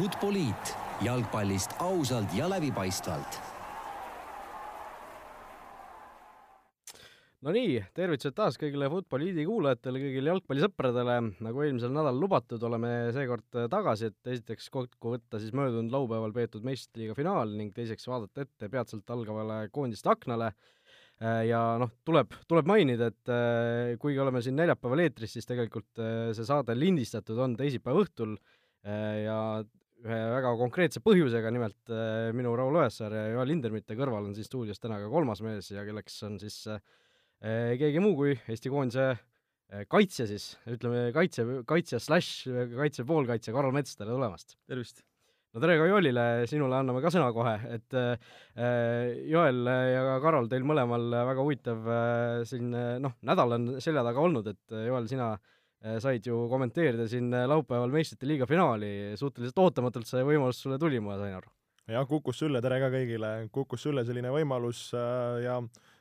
Futboliit jalgpallist ausalt ja läbipaistvalt. No nii, tervitused taas kõigile Futboliidi kuulajatele, kõigile jalgpallisõpradele, nagu eelmisel nädalal lubatud, oleme seekord tagasi, et esiteks kokku võtta siis möödunud laupäeval peetud meistriliiga finaal ning teiseks vaadata ette peatselt algavale koondiste aknale. Ja noh, tuleb, tuleb mainida, et äh, kuigi oleme siin neljapäeval eetris, siis tegelikult äh, see saade lindistatud on teisipäeva õhtul. Äh, ja ühe väga konkreetse põhjusega, nimelt minu Raul Õessaar ja Joel Lindermitte kõrval on siin stuudios täna ka kolmas mees ja kelleks on siis äh, keegi muu kui Eesti koondise eh, kaitsja siis, ütleme kaitse, kaitsja slaš kaitse poolkaitsja Karol Mets, tere tulemast! tervist! no tere ka Joelile, sinule anname ka sõna kohe, et äh, Joel ja ka Karol, teil mõlemal väga huvitav äh, siin noh, nädal on selja taga olnud, et Joel, sina äh, said ju kommenteerida siin laupäeval meistrite liiga finaali, suhteliselt ootamatult see võimalus sulle tuli, ma sain aru? jah, kukkus sülle, tere ka kõigile, kukkus sülle selline võimalus äh, ja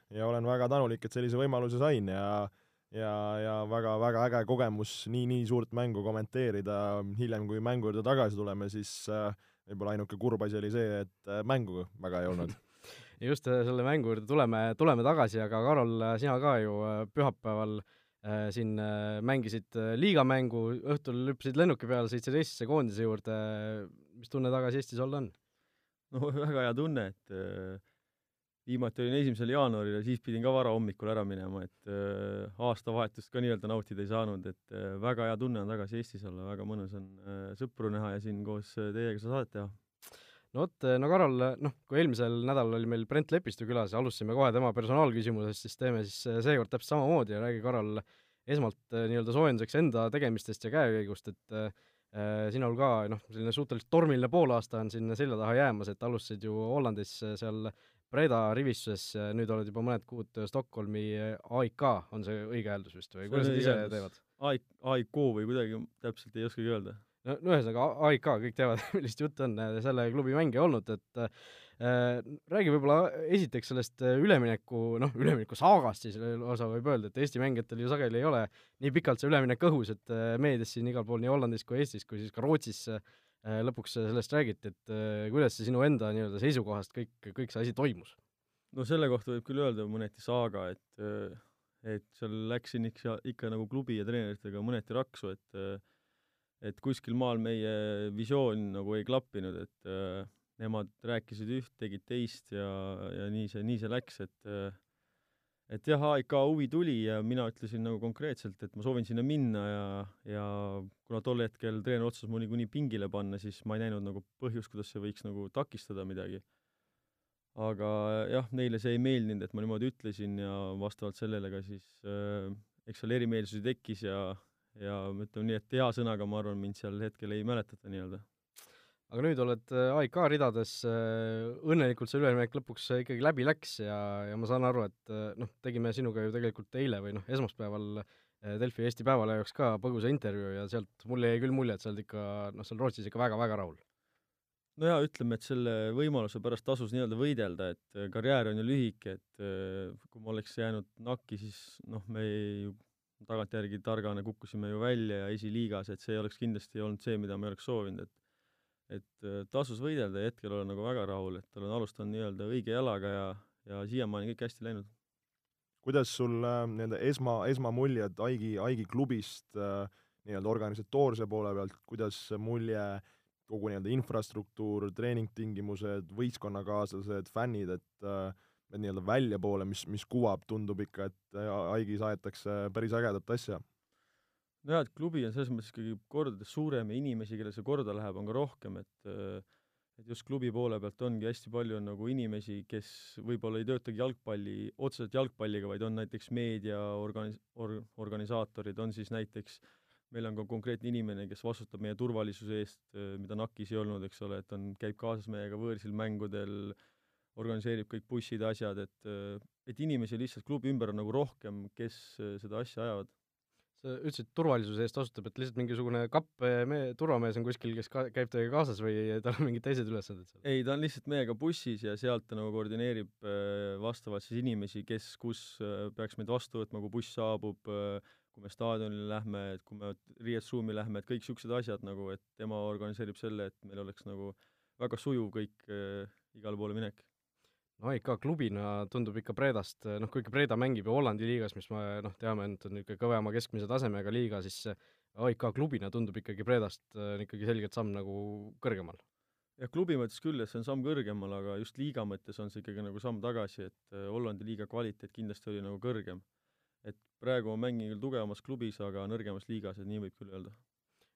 ja olen väga tänulik, et sellise võimaluse sain ja ja, ja väga-väga äge kogemus nii, nii suurt mängu kommenteerida, hiljem, kui mängu juurde tagasi tuleme, siis äh, võib-olla ainuke kurb asi oli see, et äh, mängu väga ei olnud. Just äh, selle mängu juurde tuleme, tuleme tagasi, aga Karol, sina ka ju pühapäeval äh, siin äh, mängisid liigamängu, õhtul hüppasid lennuki peale, sõitsid Eestisse koondise juurde, mis tunne tagasi Eestis olla on? no väga hea tunne, et äh, viimati olin esimesel jaanuaril ja siis pidin ka varahommikul ära minema, et äh, aastavahetust ka nii-öelda nautida ei saanud, et äh, väga hea tunne on tagasi Eestis olla, väga mõnus on äh, sõpru näha ja siin koos äh, teiega seda saadet teha. No vot, äh, no Karol, noh, kui eelmisel nädalal oli meil Brent Lepistu külas ja alustasime kohe tema personaalküsimusest, siis teeme siis äh, seekord täpselt samamoodi ja räägi, Karol, esmalt äh, nii-öelda soojenduseks enda tegemistest ja käekäigust, et äh, sinul ka noh, selline suhteliselt tormiline poolaasta on siin selja taha jäämas, et alustasid ju Hollandis seal Breda rivistuses, nüüd oled juba mõned kuud Stockholmi AIK, on see õige hääldus vist või kuidas nad ise teevad? AIK, AIK või kuidagi täpselt ei oskagi öelda. No, no ühesõnaga AIK, kõik teavad, millest jutt on, selle klubi mängija olnud, et äh, räägi võib-olla esiteks sellest ülemineku, noh, ülemineku saagast siis lausa võib öelda, et Eesti mängijatel ju sageli ei ole nii pikalt see üleminek õhus, et meedias siin igal pool nii Hollandis kui Eestis kui siis ka Rootsis äh, Äh, lõpuks sellest räägiti, et äh, kuidas see sinu enda nii-öelda seisukohast kõik, kõik see asi toimus? no selle kohta võib küll öelda mõneti saaga, et äh, et seal läksin ikka, ikka nagu klubi ja treeneritega mõneti raksu, et et kuskil maal meie visioon nagu ei klappinud, et nemad rääkisid üht, tegid teist ja, ja nii see, nii see läks, et et jah, AIK huvi tuli ja mina ütlesin nagu konkreetselt, et ma soovin sinna minna ja, ja kuna tol hetkel treener otsustas mu niikuinii pingile panna, siis ma ei näinud nagu põhjust, kuidas see võiks nagu takistada midagi. aga jah, neile see ei meeldinud, et ma niimoodi ütlesin ja vastavalt sellele ka siis äh, eks seal erimeelsusi tekkis ja, ja ütleme nii, et hea sõnaga, ma arvan, mind seal hetkel ei mäletata nii-öelda aga nüüd oled äh, AIK ridades, äh, õnnelikult see üleminek lõpuks äh, ikkagi läbi läks ja, ja ma saan aru, et noh, tegime sinuga ju tegelikult eile või noh, esmaspäeval Delfi Eesti Päevalehe jaoks ka põgusa intervjuu ja sealt mulle jäi küll mulje, et sa oled ikka noh, seal Rootsis ikka väga-väga rahul. no jaa, ütleme, et selle võimaluse pärast tasus nii-öelda võidelda, et karjäär on ju lühike, et kui ma oleks jäänud nakki, siis noh, me ju tagantjärgi targana kukkusime ju välja ja esiliigas, et see ei oleks kindlasti olnud see, mida me oleks soovinud, et et äh, tasus võidelda ja hetkel olen nagu väga rahul, et olen alustanud nii-öelda õige jalaga ja, ja siiamaani kõik hästi läinud. kuidas sul äh, nii-öelda esma, esmamuljed Aigi, Aigi klubist äh, nii-öelda organisatoorse poole pealt, kuidas mulje kogu nii-öelda infrastruktuur, treeningtingimused, võistkonnakaaslased, fännid, et äh, nii-öelda väljapoole, mis, mis kuvab, tundub ikka, et äh, Aigis aetakse päris ägedat asja. Nojah, et klubi on selles mõttes ikkagi kordades suurem ja inimesi, kellel see korda läheb, on ka rohkem, et et just klubi poole pealt ongi hästi palju on nagu inimesi, kes võib-olla ei töötagi jalgpalli, otseselt jalgpalliga, vaid on näiteks meedia organis-, or-, organisaatorid, on siis näiteks meil on ka konkreetne inimene, kes vastutab meie turvalisuse eest, mida NAK-is ei olnud, eks ole, et on, käib kaasas meiega võõrsil mängudel, organiseerib kõik bussid, asjad, et et inimesi lihtsalt klubi ümber on nagu rohkem, kes seda asja ajavad sa ütlesid, turvalisuse eest vastutab, et lihtsalt mingisugune kapp me-, turvamees on kuskil, kes ka-, käib teiega kaasas või tal on mingid teised ülesanded seal? ei, ta on lihtsalt meiega bussis ja sealt ta nagu koordineerib äh, vastavalt siis inimesi, kes kus äh, peaks meid vastu võtma, kui buss saabub, äh, kui me staadionile lähme, et kui me riietusruumi lähme, et kõik niisugused asjad nagu, et tema organiseerib selle, et meil oleks nagu väga sujuv kõik äh, igale poole minek. No AIK klubina tundub ikka Predast, noh kuigi Preda mängib ju Hollandi liigas, mis me noh, teame, et on niisugune kõvema keskmise tasemega liiga, siis AIK klubina tundub ikkagi Predast äh, ikkagi selgelt samm nagu kõrgemal. jah, klubi mõttes küll, et see on samm kõrgemal, aga just liiga mõttes on see ikkagi nagu samm tagasi, et äh, Hollandi liiga kvaliteet kindlasti oli nagu kõrgem. et praegu ma mängin küll tugevamas klubis, aga nõrgemas liigas, et nii võib küll öelda.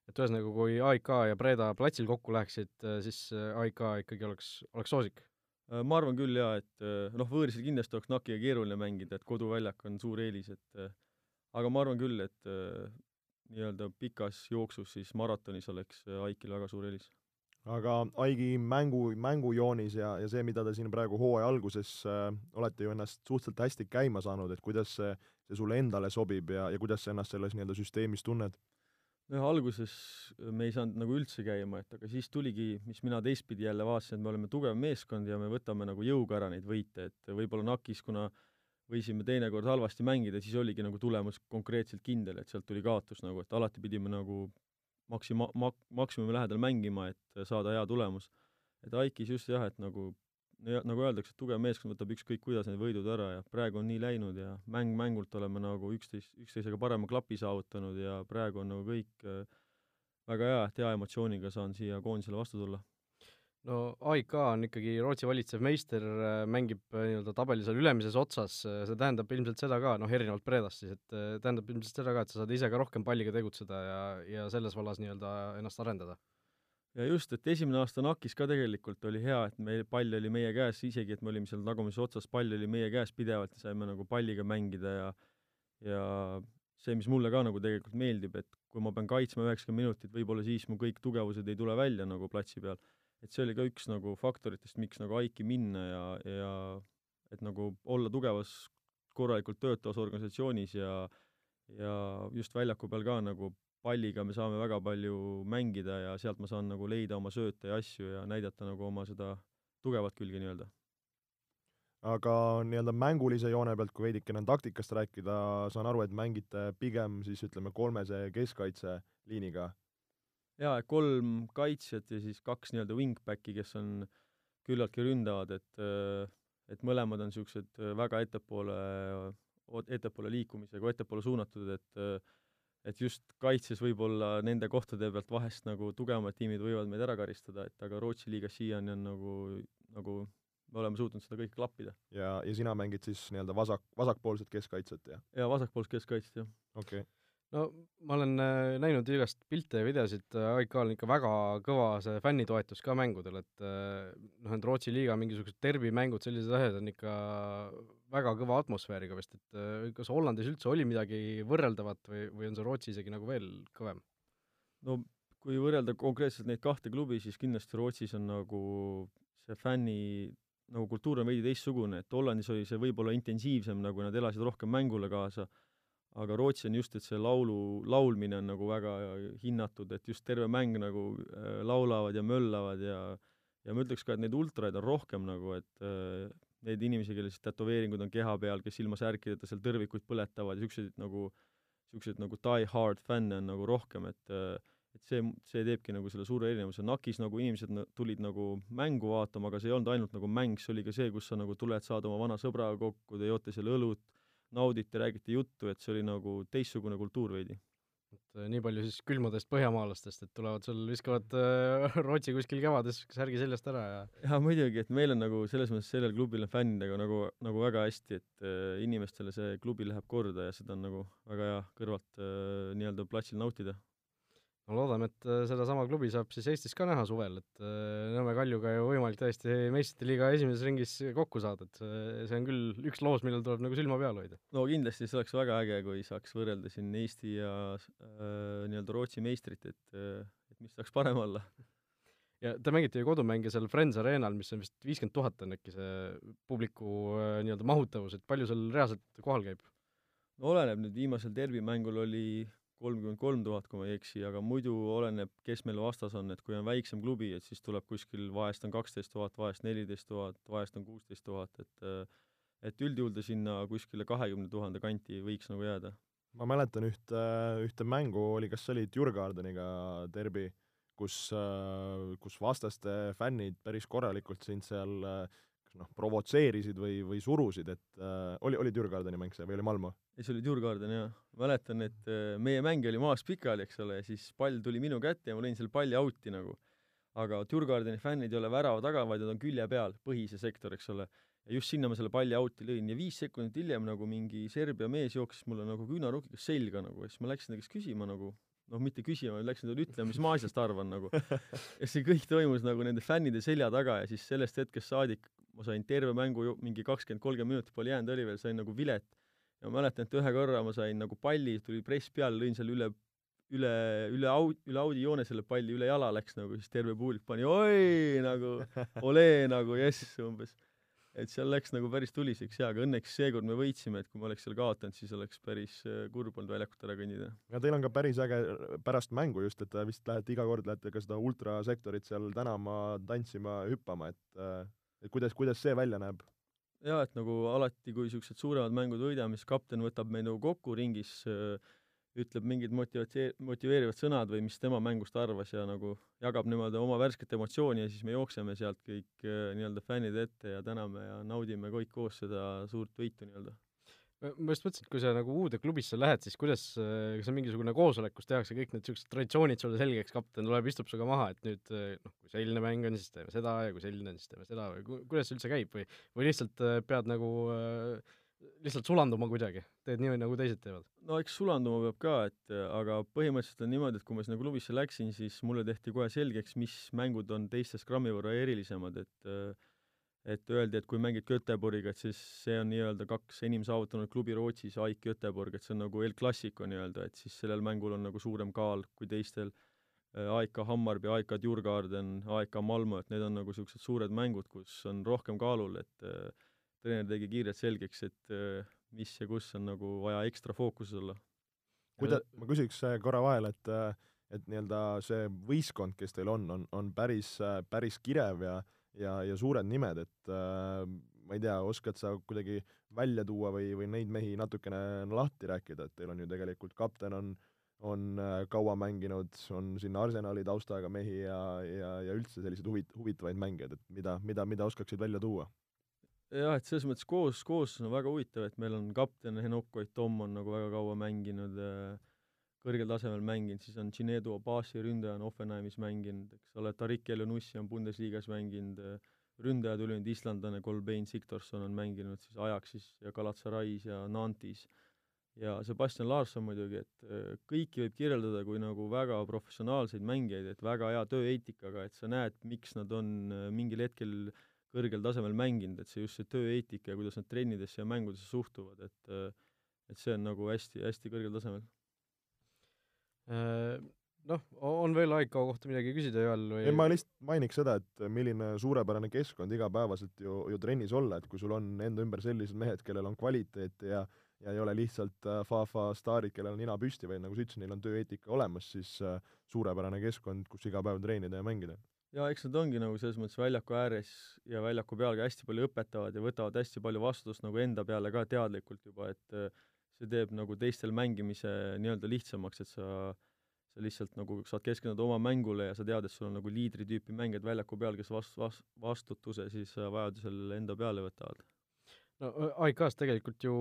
et ühesõnaga, kui AIK ja Preda platsil kokku läheksid, äh, siis AIK ikkagi oleks, oleks soosik? Ma arvan küll jaa, et noh, võõrsil kindlasti oleks NAC-iga keeruline mängida, et koduväljak on suur eelis, et aga ma arvan küll, et nii-öelda pikas jooksus siis maratonis oleks äh, Aikil väga suur eelis. aga Aigi mängu, mängujoonis ja, ja see, mida te siin praegu hooaja alguses äh, olete ju ennast suhteliselt hästi käima saanud, et kuidas see, see sulle endale sobib ja, ja kuidas sa ennast selles nii-öelda süsteemis tunned? Nojah, alguses me ei saanud nagu üldse käima, et aga siis tuligi, mis mina teistpidi jälle vaatasin, et me oleme tugev meeskond ja me võtame nagu jõuga ära neid võite, et võib-olla NAK-is, kuna äh, võisime teinekord halvasti mängida, siis oligi nagu tulemus konkreetselt kindel, et sealt tuli kaotus nagu, et alati pidime nagu maksima-, mak-, maksimumi lähedal mängima, et saada hea tulemus. et Aikis just jah, et nagu nagu öeldakse, tugev meeskond võtab ükskõik kuidas need võidud ära ja praegu on nii läinud ja mäng mängult oleme nagu üksteist, üksteisega parema klapi saavutanud ja praegu on nagu kõik äh, väga hea, et hea emotsiooniga saan siia koondisele vastu tulla no AIK on ikkagi Rootsi valitsev meister, äh, mängib äh, nii-öelda tabeli seal ülemises otsas, see tähendab ilmselt seda ka, noh, erinevalt Predast siis, et tähendab ilmselt seda ka, et sa saad ise ka rohkem palliga tegutseda ja, ja selles vallas nii-öelda ennast arendada. Ja just, et esimene aasta NAK-is ka tegelikult oli hea, et meil pall oli meie käes, isegi et me olime seal tagumises otsas, pall oli meie käes pidevalt ja saime nagu palliga mängida ja ja see, mis mulle ka nagu tegelikult meeldib, et kui ma pean kaitsma üheksakümmend minutit, võib-olla siis mu kõik tugevused ei tule välja nagu platsi peal. Et see oli ka üks nagu faktoritest, miks nagu Aiki minna ja, ja et nagu olla tugevas, korralikult töötavas organisatsioonis ja ja just väljaku peal ka nagu palliga me saame väga palju mängida ja sealt ma saan nagu leida oma sööte ja asju ja näidata nagu oma seda tugevat külge nii-öelda. aga nii-öelda mängulise joone pealt, kui veidikene taktikast rääkida, saan aru, et mängite pigem siis ütleme kolmese keskkaitseliiniga jaa, kolm kaitsjat ja siis kaks nii-öelda wingbacki, kes on küllaltki ründavad, et et mõlemad on niisugused väga ettepoole, ettepoole liikumisega, ettepoole suunatud, et et just kaitses võib-olla nende kohtade pealt vahest nagu tugevamad tiimid võivad meid ära karistada, et aga Rootsi liigas siiani on nagu, nagu me oleme suutnud seda kõike klappida. ja, ja sina mängid siis nii-öelda vasak, vasakpoolset keskkaitset, jah? jaa, vasakpoolset keskkaitset, jah. okei okay no ma olen äh, näinud igast pilte ja videosid, äh, AIK-l on ikka väga kõva see fännitoetus ka mängudel, et äh, noh, need Rootsi liiga mingisugused derbimängud, sellised asjad on ikka väga kõva atmosfääriga vist, et kas Hollandis üldse oli midagi võrreldavat või, või on see Rootsi isegi nagu veel kõvem? no kui võrrelda konkreetselt neid kahte klubi, siis kindlasti Rootsis on nagu see fänni nagu kultuur on veidi teistsugune, et Hollandis oli see võib-olla intensiivsem, nagu nad elasid rohkem mängule kaasa aga Rootsi on just, et see laulu, laulmine on nagu väga hinnatud, et just terve mäng nagu äh, laulavad ja möllavad ja ja ma ütleks ka, et neid ultraid on rohkem nagu, et äh, neid inimesi, kellel siis tätoveeringud on keha peal, kes ilma särkideta seal tõrvikuid põletavad ja niisuguseid nagu, niisuguseid nagu die-hard fänne on nagu rohkem, et et see, see teebki nagu selle suure erinevuse, NAK-is nagu inimesed tulid nagu mängu vaatama, aga see ei olnud ainult nagu mäng, see oli ka see, kus sa nagu tuled, saad oma vana sõbraga kokku, te joote seal õlut, nauditi, räägiti juttu, et see oli nagu teistsugune kultuur veidi. Äh, nii palju siis külmadest põhjamaalastest, et tulevad sul, viskavad äh, Rootsi kuskil kevades särgi seljast ära ja jaa, muidugi, et meil on nagu selles mõttes sellel klubil on fännidega nagu, nagu väga hästi, et äh, inimestele see klubi läheb korda ja seda on nagu väga hea kõrvalt äh, nii-öelda platsil nautida no loodame, et äh, sedasama klubi saab siis Eestis ka näha suvel, et äh, Nõmme Kaljuga ju võimalik täiesti meistrite liiga esimeses ringis kokku saada, et see, see on küll üks loos, millel tuleb nagu silma peal hoida. no kindlasti, see oleks väga äge, kui saaks võrrelda siin Eesti ja äh, nii-öelda Rootsi meistrit, et äh, et mis saaks parem olla. ja te mängite ju kodumänge seal Friends Arenal, mis on vist viiskümmend tuhat on äkki see publiku äh, nii-öelda mahutavus, et palju seal reaalselt kohal käib? no oleneb, nüüd viimasel derbimängul oli kolmkümmend kolm tuhat, kui ma ei eksi, aga muidu oleneb, kes meil vastas on, et kui on väiksem klubi, et siis tuleb kuskil, vahest on kaksteist tuhat, vahest neliteist tuhat, vahest on kuusteist tuhat, et et üldjuhul ta sinna kuskile kahekümne tuhande kanti võiks nagu jääda. ma mäletan ühte, ühte mängu oli, kas see oli Djurgardeniga derbi, kus, kus vastaste fännid päris korralikult sind seal kas noh, provotseerisid või, või surusid, et äh, oli, oli Djurgardeni mäng see või oli Malmo? ei, see oli Djurgarden, jah. mäletan, et äh, meie mäng oli maas pikali, eks ole, ja siis pall tuli minu kätte ja ma lõin selle palli out'i nagu. aga Djurgardeni fännid ei ole värava taga, vaid nad on külje peal, põhise sektor, eks ole ja just sinna ma selle palli out'i lõin ja viis sekundit hiljem nagu mingi Serbia mees jooksis mulle nagu küünarnukiga selga nagu ja siis ma läksin ta käest küsima nagu noh, mitte küsima, vaid läksin talle ütlema, mis ma asjast arvan nagu. ja see kõik toimus nagu nende fännide selja taga ja siis sellest hetkest saadik ma sain terve mängu mingi kakskümmend, kolmkümmend minutit palju jäänud oli veel, sain nagu vilet. ja ma mäletan, et ühe korra ma sain nagu palli, tuli press peale, lõin selle üle üle, üle aud-, üle audi joone selle palli üle jala läks nagu, siis terve publik pani oi nagu, olee nagu jess umbes et seal läks nagu päris tuliseks jaa, aga õnneks seekord me võitsime, et kui me oleks seal kaotanud, siis oleks päris äh, kurb olnud väljakult ära kõndida. ja teil on ka päris äge pärast mängu just, et vist lähete iga kord, lähete ka seda ultrasektorit seal tänama, tantsima, hüppama, et äh, et kuidas, kuidas see välja näeb? jaa, et nagu alati, kui niisugused suuremad mängud võidame, siis kapten võtab meid nagu kokku ringis äh, ütleb mingid motivatsi-, motiveerivad sõnad või mis tema mängust arvas ja nagu jagab niimoodi oma värsket emotsiooni ja siis me jookseme sealt kõik äh, nii-öelda fännid ette ja täname ja naudime kõik koos seda suurt võitu nii-öelda. Ma just mõtlesin, et kui sa nagu uude klubisse lähed, siis kuidas, äh, kas on mingisugune koosolek, kus tehakse kõik need niisugused traditsioonid sulle selgeks, kapten tuleb, istub sinuga maha, et nüüd äh, noh, kui selline mäng on, siis teeme seda ja kui selline on, siis teeme seda või kuidas see üldse käib või, või lihtsalt pead nagu äh, lihtsalt sulanduma kuidagi, teed nii, nagu teised teevad? no eks sulanduma peab ka, et aga põhimõtteliselt on niimoodi, et kui ma sinna klubisse läksin, siis mulle tehti kohe selgeks, mis mängud on teistest grammi võrra erilisemad, et et öeldi, et kui mängid Göteborgiga, et siis see on nii-öelda kaks enim saavutanud klubi Rootsis, AIK Göteborg, et see on nagu El Clasico nii-öelda, et siis sellel mängul on nagu suurem kaal kui teistel AIK Hammarby, AIK Djurgården, AIK Malmö, et need on nagu niisugused suured mängud, kus on rohkem kaalul, et treener tegi kiirelt selgeks, et äh, mis ja kus on nagu vaja ekstra fookuses olla. kuida-, ma küsiks äh, korra vahele, et äh, et nii-öelda see võistkond, kes teil on, on, on päris, päris kirev ja ja, ja suured nimed, et äh, ma ei tea, oskad sa kuidagi välja tuua või, või neid mehi natukene lahti rääkida, et teil on ju tegelikult kapten on on kaua mänginud, on sinna Arsenali taustaga mehi ja, ja, ja üldse selliseid huvit-, huvitavaid mängijaid, et mida, mida, mida oskaksid välja tuua? jah, et selles mõttes koos, kooslus on väga huvitav, et meil on kapten Henokoi Tom on nagu väga kaua mänginud äh,, kõrgel tasemel mänginud, siis on Ginedo Abasi ründaja on Offenheimis mänginud, eks ole, Tarik Elionussi on Bundesliga's mänginud äh,, ründaja tuli nüüd islandlane Kolbein Siktorsson on mänginud siis Ajaxis ja Galatasarais ja Nantis. ja Sebastian Larsson muidugi, et äh, kõiki võib kirjeldada kui nagu väga professionaalseid mängijaid, et väga hea tööeetikaga, et sa näed, miks nad on äh, mingil hetkel kõrgel tasemel mänginud, et see just see tööeetika ja kuidas nad trennidesse ja mängudesse suhtuvad, et et see on nagu hästi, hästi kõrgel tasemel. Äh, noh, on veel AIK kohta midagi küsida Joel või? ei, ma lihtsalt mainiks seda, et milline suurepärane keskkond igapäevaselt ju, ju trennis olla, et kui sul on enda ümber sellised mehed, kellel on kvaliteeti ja ja ei ole lihtsalt äh, fa-fa staarid, kellel on nina püsti, vaid nagu sa ütlesid, neil on tööeetika olemas, siis äh, suurepärane keskkond, kus iga päev treenida ja mängida jaa, eks nad ongi nagu selles mõttes väljaku ääres ja väljaku peal ka hästi palju õpetavad ja võtavad hästi palju vastutust nagu enda peale ka teadlikult juba, et äh, see teeb nagu teistel mängimise nii-öelda lihtsamaks, et sa sa lihtsalt nagu saad keskenduda oma mängule ja sa tead, et sul on nagu liidri tüüpi mängijad väljaku peal, kes vast-, vast-, vastutuse siis äh, vajadusel enda peale võtavad. no AIK-s tegelikult ju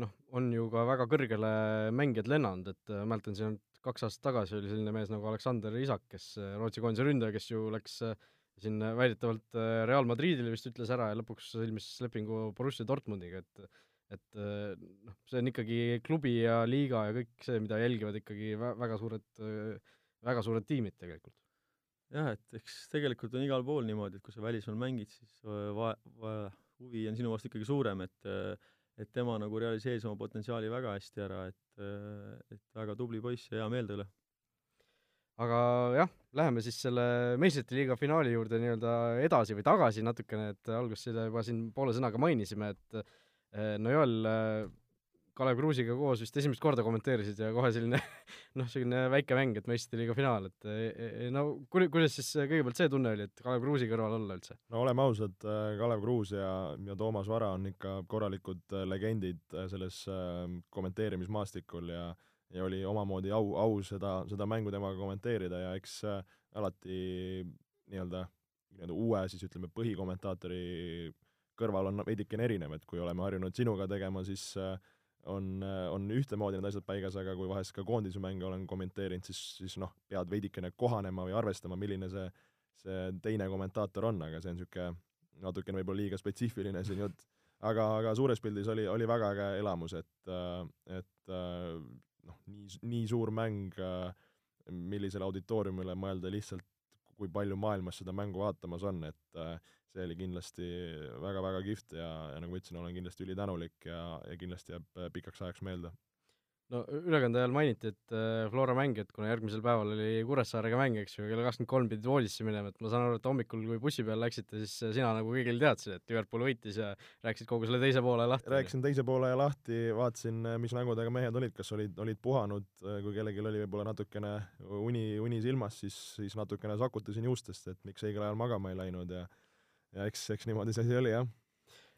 noh, on ju ka väga kõrgele mängijad lennanud, et äh, mäletan, siin on kaks aastat tagasi oli selline mees nagu Aleksander Isak, kes äh, Rootsi koondise ründaja, kes ju läks äh, siin väidetavalt äh, Real Madridile vist ütles ära ja lõpuks sõlmis lepingu Borussia Dortmundiga, et et noh, see on ikkagi klubi ja liiga ja kõik see, mida jälgivad ikkagi vä-, väga suured, väga suured tiimid tegelikult. jah, et eks tegelikult on igal pool niimoodi, et kui sa välismaal mängid, siis va-, va-, huvi on sinu vastu ikkagi suurem, et et tema nagu realiseeris oma potentsiaali väga hästi ära, et, et väga tubli poiss ja hea meel ta üle. aga jah, läheme siis selle meistrite liiga finaali juurde nii-öelda edasi või tagasi natukene, et alguses seda juba siin poole sõnaga mainisime, et eh, no Joel, Kalev Kruusiga koos vist esimest korda kommenteerisid ja kohe selline noh, selline väike mäng, et meistriliiga finaal, et e, e, no ku-, kuidas siis kõigepealt see tunne oli, et Kalev Kruusi kõrval olla üldse? no oleme ausad, Kalev Kruus ja, ja Toomas Vara on ikka korralikud legendid selles kommenteerimismaastikul ja ja oli omamoodi au, au seda, seda mängu temaga kommenteerida ja eks alati nii-öelda, nii-öelda uue siis ütleme, põhikommentaatori kõrval on veidikene erinev, et kui oleme harjunud sinuga tegema, siis äh, on, äh, on ühtemoodi need asjad paigas, aga kui vahest ka koondise mänge olen kommenteerinud, siis, siis noh, pead veidikene kohanema või arvestama, milline see, see teine kommentaator on, aga see on niisugune natukene võib-olla liiga spetsiifiline siin jutt. aga, aga suures pildis oli, oli väga äge elamus, et, äh, et noh, nii, nii suur mäng, millisele auditooriumile mõelda lihtsalt, kui palju maailmas seda mängu vaatamas on, et see oli kindlasti väga-väga kihvt ja, ja nagu ma ütlesin, olen kindlasti ülitänulik ja, ja kindlasti jääb äh, pikaks ajaks meelde. no ülekande ajal mainiti, et äh, Flora mäng, et kuna järgmisel päeval oli Kuressaarega mäng, eks ju, kell kakskümmend kolm pidid voodisse minema, et ma saan aru, et hommikul, kui bussi peale läksite, siis äh, sina nagu kõigile teadsid, et Liverpool võitis ja rääkisid kogu selle teise poole lahti? rääkisin teise poole lahti, vaatasin, mis nägudega mehed olid, kas olid, olid puhanud, kui kellelgi oli võib-olla natukene uni, uni silmas, siis, siis natukene sakutasin juustest, et miks õigel ajal magama ei läinud ja ja eks, eks niimoodi see asi oli, jah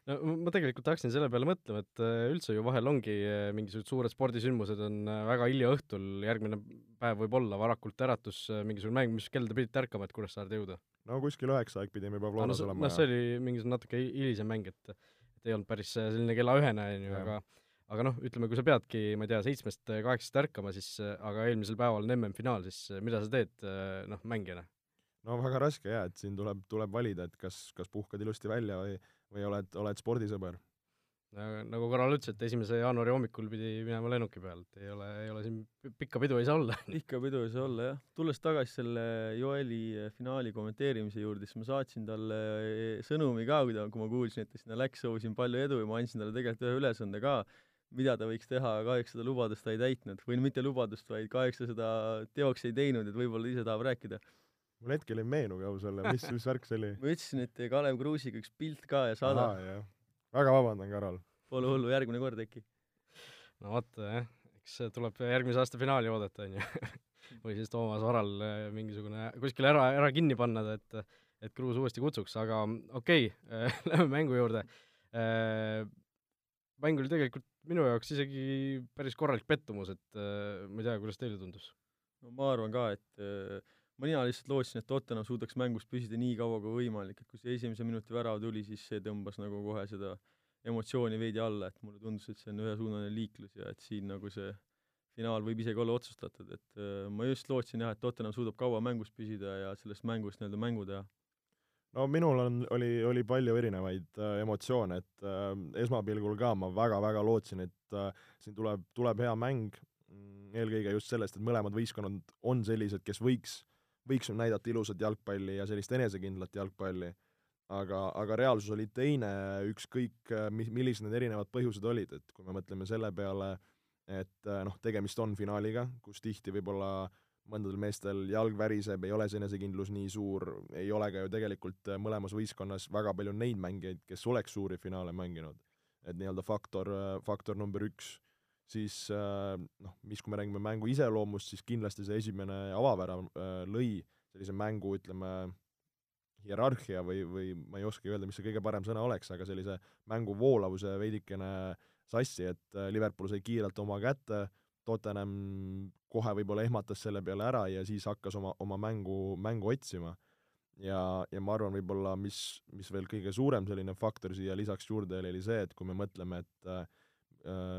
no ma tegelikult hakkasin selle peale mõtlema, et äh, üldse ju vahel ongi äh, mingisugused suured spordisündmused on äh, väga hilja õhtul, järgmine päev võib olla varakult äratus, mingisugune mäng, mis kell te pidite ärkama, et Kuressaarde jõuda? no kuskil üheksa aeg pidime juba Floras no, olema. noh, see oli mingisugune natuke hilisem mäng, et et ei olnud päris selline kella ühene, on ju, aga aga noh, ütleme, kui sa peadki, ma ei tea, seitsmest kaheksast ärkama, siis aga eelmisel päeval on MM-finaal, siis mida sa teed noh, mängijana? No väga raske jaa, et siin tuleb, tuleb valida, et kas, kas puhkad ilusti välja või, või oled, oled spordisõber. nagu Karal ütles, et esimese jaanuari hommikul pidi minema lennuki peal, et ei ole, ei ole siin pikka pidu ei saa olla pikka pidu ei saa olla, jah. tulles tagasi selle Joeli finaali kommenteerimise juurde, siis ma saatsin talle sõnumi ka, kui ta, kui ma kuulsin, et ta sinna läks, soovisin palju edu ja ma andsin talle tegelikult ühe ülesande ka, mida ta võiks teha, kahjuks seda lubadust ta ei täitnud. või mitte lubadust, vaid kahjuks ta seda teoks ei teinud, et võib-olla ise tahab rääkida mul hetkel ei meenugi ausalt mis, mis värk see oli? ma ütlesin, et Kalev Kruusiga üks pilt ka ja saada. väga vabandan, Karol. Pole hullu, järgmine kord äkki. no vot, jah, eks tuleb järgmise aasta finaali oodata, on ju või siis Toomas Varal eh, mingisugune kuskil ära, ära kinni panna, et et Kruus uuesti kutsuks, aga okei okay, lähme mängu juurde. Eh, mäng oli tegelikult minu jaoks isegi päris korralik pettumus, et eh, ma ei tea, kuidas teile tundus? no ma arvan ka, et mina lihtsalt lootsin, et Tottenham suudaks mängus püsida nii kaua kui võimalik, et kui see esimese minuti värav tuli, siis see tõmbas nagu kohe seda emotsiooni veidi alla, et mulle tundus, et see on ühesuunaline liiklus ja et siin nagu see finaal võib isegi olla otsustatud, et äh, ma just lootsin jah, et Tottenham suudab kaua mängus püsida ja sellest mängust nii-öelda mängu teha. no minul on, oli, oli palju erinevaid äh, emotsioone, et äh, esmapilgul ka ma väga-väga lootsin, et äh, siin tuleb, tuleb hea mäng, mm, eelkõige just sellest, et mõlemad võistkonnad on sellised, kes võiks võiks näidata ilusat jalgpalli ja sellist enesekindlat jalgpalli, aga, aga reaalsus oli teine, ükskõik mis, millised need erinevad põhjused olid, et kui me mõtleme selle peale, et noh, tegemist on finaaliga, kus tihti võib-olla mõndadel meestel jalg väriseb, ei ole see enesekindlus nii suur, ei ole ka ju tegelikult mõlemas võistkonnas väga palju neid mängijaid, kes oleks suuri finaale mänginud. et nii-öelda faktor, faktor number üks siis äh, noh, mis, kui me räägime mängu iseloomust, siis kindlasti see esimene avavärav äh, lõi sellise mängu, ütleme, hierarhia või, või ma ei oskagi öelda, mis see kõige parem sõna oleks, aga sellise mängu voolavuse veidikene sassi, et äh, Liverpool sai kiirelt oma kätte, Tottenham kohe võib-olla ehmatas selle peale ära ja siis hakkas oma, oma mängu, mängu otsima. ja, ja ma arvan, võib-olla mis, mis veel kõige suurem selline faktor siia lisaks juurde oli, oli see, et kui me mõtleme, et äh,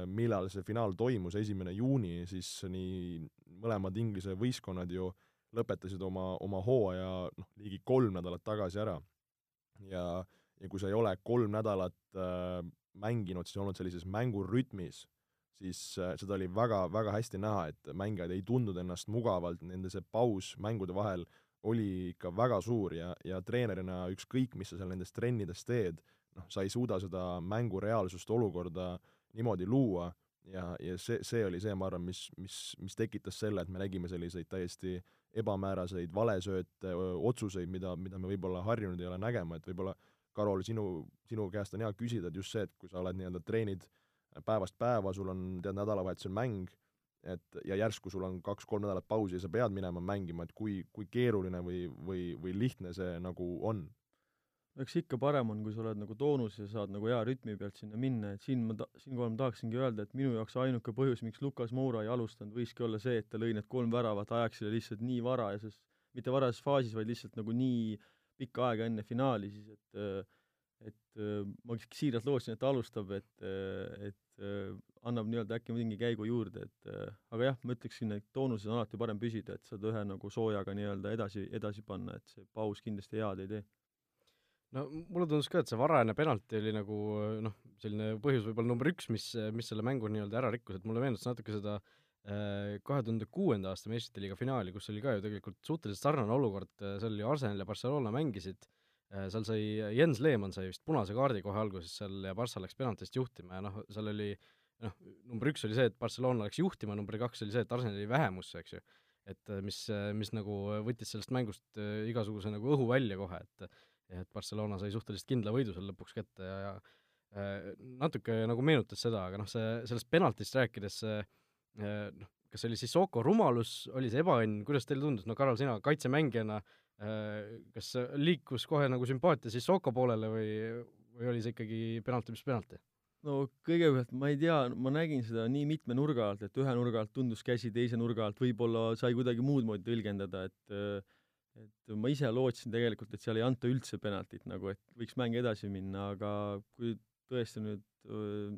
millal see finaal toimus, esimene juuni, siis nii mõlemad Inglise võistkonnad ju lõpetasid oma, oma hooaja noh, ligi kolm nädalat tagasi ära. ja, ja kui sa ei ole kolm nädalat äh, mänginud, siis olnud sellises mängurütmis, siis äh, seda oli väga, väga hästi näha, et mängijad ei tundnud ennast mugavalt, nende see paus mängude vahel oli ikka väga suur ja, ja treenerina ükskõik, mis sa seal nendes trennides teed, noh, sa ei suuda seda mängureaalsust, olukorda äh, niimoodi luua ja, ja see, see oli see, ma arvan, mis, mis, mis tekitas selle, et me nägime selliseid täiesti ebamääraseid valesööte, otsuseid, mida, mida me võib-olla harjunud ei ole nägema, et võib-olla Karol, sinu, sinu käest on hea küsida, et just see, et kui sa oled nii-öelda treenid päevast päeva, sul on, tead, nädalavahetusel mäng, et ja järsku sul on kaks-kolm nädalat pausi ja sa pead minema mängima, et kui, kui keeruline või, või, või lihtne see nagu on? Eks ikka parem on, kui sa oled nagu toonuses ja saad nagu hea rütmi pealt sinna minna, et siin ma ta-, siinkohal ma tahaksingi öelda, et minu jaoks ainuke põhjus, miks Lukas Moura ei alustanud, võiski olla see, et ta lõi need kolm väravat Ajaxile lihtsalt nii varajases, mitte varajases faasis, vaid lihtsalt nagu nii pikka aega enne finaali siis, et et ma siiralt lootsin, et ta alustab, et, et annab nii-öelda äkki mingi käigu juurde, et aga jah, ma ütleksin, et toonuses on alati parem püsida, et saad ühe nagu soojaga nii-öelda edasi, edasi panna, et see paus kindlasti head ei tee no mulle tundus ka, et see varajane penalti oli nagu noh, selline põhjus võib-olla number üks, mis, mis selle mängu nii-öelda ära rikkus, et mulle meenutas natuke seda äh, kahe tuhande kuuenda aasta meistrite liiga finaali, kus oli ka ju tegelikult suhteliselt sarnane olukord, seal ju Arsenal ja Barcelona mängisid, äh, seal sai, Jens Lehmann sai vist punase kaardi kohe alguses seal ja Barca läks penaltist juhtima ja noh, seal oli noh, number üks oli see, et Barcelona läks juhtima, number kaks oli see, et Arsenal oli vähemusse, eks ju. et mis, mis nagu võttis sellest mängust igasuguse nagu õhu välja kohe, et et Barcelona sai suhteliselt kindla võidu seal lõpuks kätte ja, ja äh, natuke nagu meenutas seda, aga noh, see, sellest penaltist rääkides äh, noh, kas see oli Sissoko rumalus, oli see ebaõnn, kuidas teile tundus, no Karol, sina kaitsemängijana äh, kas liikus kohe nagu sümpaatia Sissoko poolele või, või oli see ikkagi penalti, mis penalti? no kõigepealt ma ei tea, ma nägin seda nii mitme nurga alt, et ühe nurga alt tundus käsi, teise nurga alt võib-olla sai kuidagi muud moodi tõlgendada, et äh, et ma ise lootsin tegelikult, et seal ei anta üldse penaltit nagu, et võiks mäng edasi minna, aga kui tõesti nüüd öö,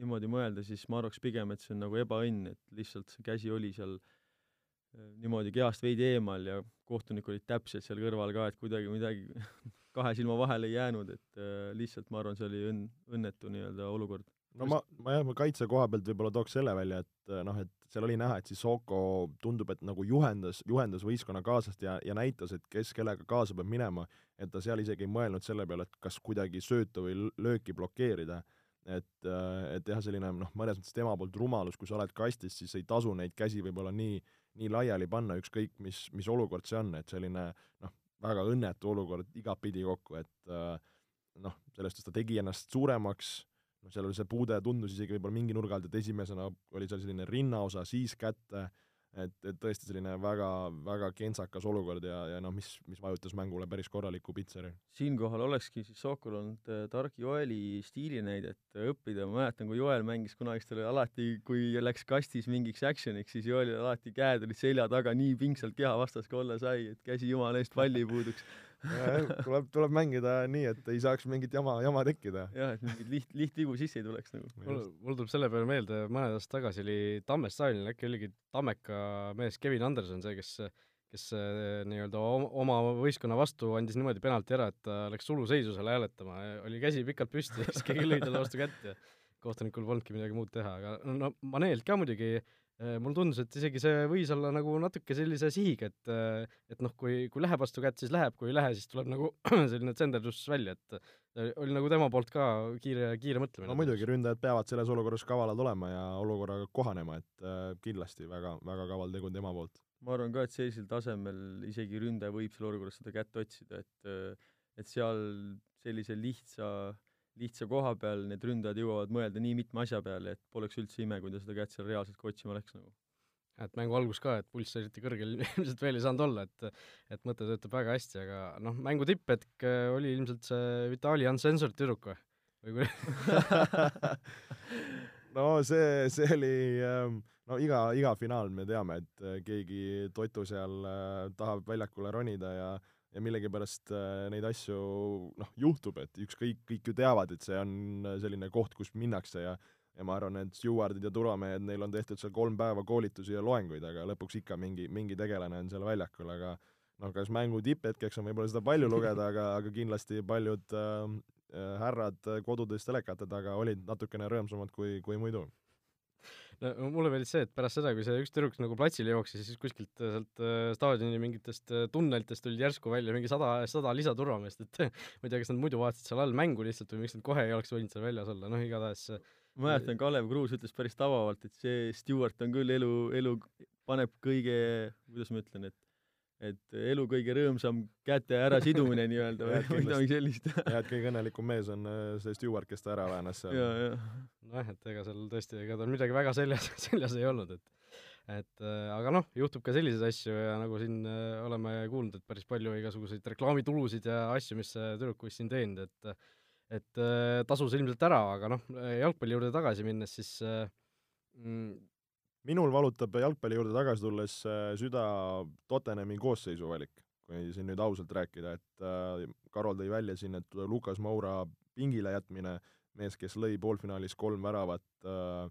niimoodi mõelda, siis ma arvaks pigem, et see on nagu ebaõnn, et lihtsalt see käsi oli seal öö, niimoodi kehast veidi eemal ja kohtunik olid täpselt seal kõrval ka, et kuidagi midagi kahe silma vahele ei jäänud, et öö, lihtsalt ma arvan, see oli õnn, õnnetu nii-öelda olukord no ma, ma jah, ma kaitse koha pealt võib-olla tooks selle välja, et noh, et seal oli näha, et Sissoko tundub, et nagu juhendas, juhendas võistkonnakaaslast ja, ja näitas, et kes kellega kaasa peab minema, et ta seal isegi ei mõelnud selle peale, et kas kuidagi söötu või lööki blokeerida. et, et jah, selline noh, mõnes mõttes tema poolt rumalus, kui sa oled kastis, siis ei tasu neid käsi võib-olla nii, nii laiali panna, ükskõik mis, mis olukord see on, et selline noh, väga õnnetu olukord igatpidi kokku, et noh, sellest, et ta tegi ennast suuremaks noh, seal oli see puude tundus isegi võib-olla mingi nurga alt, et esimesena oli seal selline rinnaosa, siis kätte, et, et tõesti selline väga, väga kentsakas olukord ja, ja noh, mis, mis vajutas mängule päris korraliku pitseri. siinkohal olekski siis Sokol olnud äh, tark Joeli stiilinäidet äh, õppida, ma mäletan, kui Joel mängis kunagi, siis tal oli alati, kui läks kastis mingiks action'iks, siis Joelil alati käed olid selja taga nii pingsalt keha vastas, kui olla sai, et käsi jumala eest palli ei puuduks tuleb, tuleb mängida nii, et ei saaks mingit jama, jama tekkida. jah, et mingeid liht, lihtvigu sisse ei tuleks nagu. mul, mul tuleb selle peale meelde, mõned aastad tagasi oli Tamme staadionil, äkki oligi Tammeka mees Kevin Anderson see, kes kes eh, nii-öelda oma võistkonna vastu andis niimoodi penalti ära, et ta läks suluseisu seal hääletama, oli käsi pikalt püsti, siis keegi lõi talle vastu kätt ja kohtunikul polnudki midagi muud teha, aga no Manelt ka muidugi mulle tundus, et isegi see võis olla nagu natuke sellise sihiga, et äh, et noh, kui, kui läheb vastu kätt, siis läheb, kui ei lähe, siis tuleb nagu selline tsenderdus välja, et äh, oli nagu tema poolt ka kiire, kiire mõtlemine. no muidugi, ründajad peavad selles olukorras kavalad olema ja olukorraga kohanema, et äh, kindlasti väga, väga kaval tegu tema poolt. ma arvan ka, et sellisel tasemel isegi ründaja võib seal olukorras seda kätt otsida, et et seal sellise lihtsa äh, lihtsa koha peal need ründajad jõuavad mõelda nii mitme asja peale, et poleks üldse ime, kui ta seda kätt seal reaalselt ka otsima läks nagu. et mängu algus ka, et pulss eriti kõrgel ilmselt veel ei saanud olla, et et mõte töötab väga hästi, aga noh, mängu tipphetk äh, oli ilmselt see Vitali Uncensored tüdruk või? või no see, see oli ähm, no iga, iga finaal me teame, et äh, keegi totu seal äh, tahab väljakule ronida ja ja millegipärast äh, neid asju noh, juhtub, et ükskõik, kõik ju teavad, et see on äh, selline koht, kus minnakse ja ja ma arvan, et stjuardid ja turvamehed, neil on tehtud seal kolm päeva koolitusi ja loenguid, aga lõpuks ikka mingi, mingi tegelane on seal väljakul, aga noh, kas mängu tipphetkeks on võib-olla seda palju lugeda, aga, aga kindlasti paljud äh, äh härrad kodudes telekate taga olid natukene rõõmsamad kui, kui muidu no mulle meeldis see, et pärast seda, kui see üks tüdruk nagu platsile jooksis, siis kuskilt äh, sealt äh, staadioni mingitest äh, tunnelitest tulid järsku välja mingi sada, sada lisaturvameest, et ma ei tea, kas nad muidu vaatasid seal all mängu lihtsalt või miks nad kohe ei oleks võinud seal väljas olla, noh igatahes ma mäletan, Kalev Kruus ütles päris tabavalt, et see Stewart on küll elu, elu paneb kõige, kuidas ma ütlen, et et elu kõige rõõmsam käte ärasidumine nii-öelda või midagi sellist. Jah, et kõige õnnelikum mees on äh, see stjuard, kes ta ära väänas seal. Ja, ja nojah, et ega seal tõesti, ega tal midagi väga seljas, seljas ei olnud, et et äh, aga noh, juhtub ka selliseid asju ja nagu siin äh, oleme kuulnud, et päris palju igasuguseid reklaamitulusid ja asju, mis see tüdruk võis siin teenida, et et tasus ilmselt ära, aga noh, jalgpalli juurde tagasi minnes, siis mm, minul valutab jalgpalli juurde tagasi tulles äh, süda Tottenhami koosseisu valik, kui siin nüüd ausalt rääkida, et äh, Karol tõi välja siin, et Lukas Moura pingile jätmine, mees, kes lõi poolfinaalis kolm väravat äh,,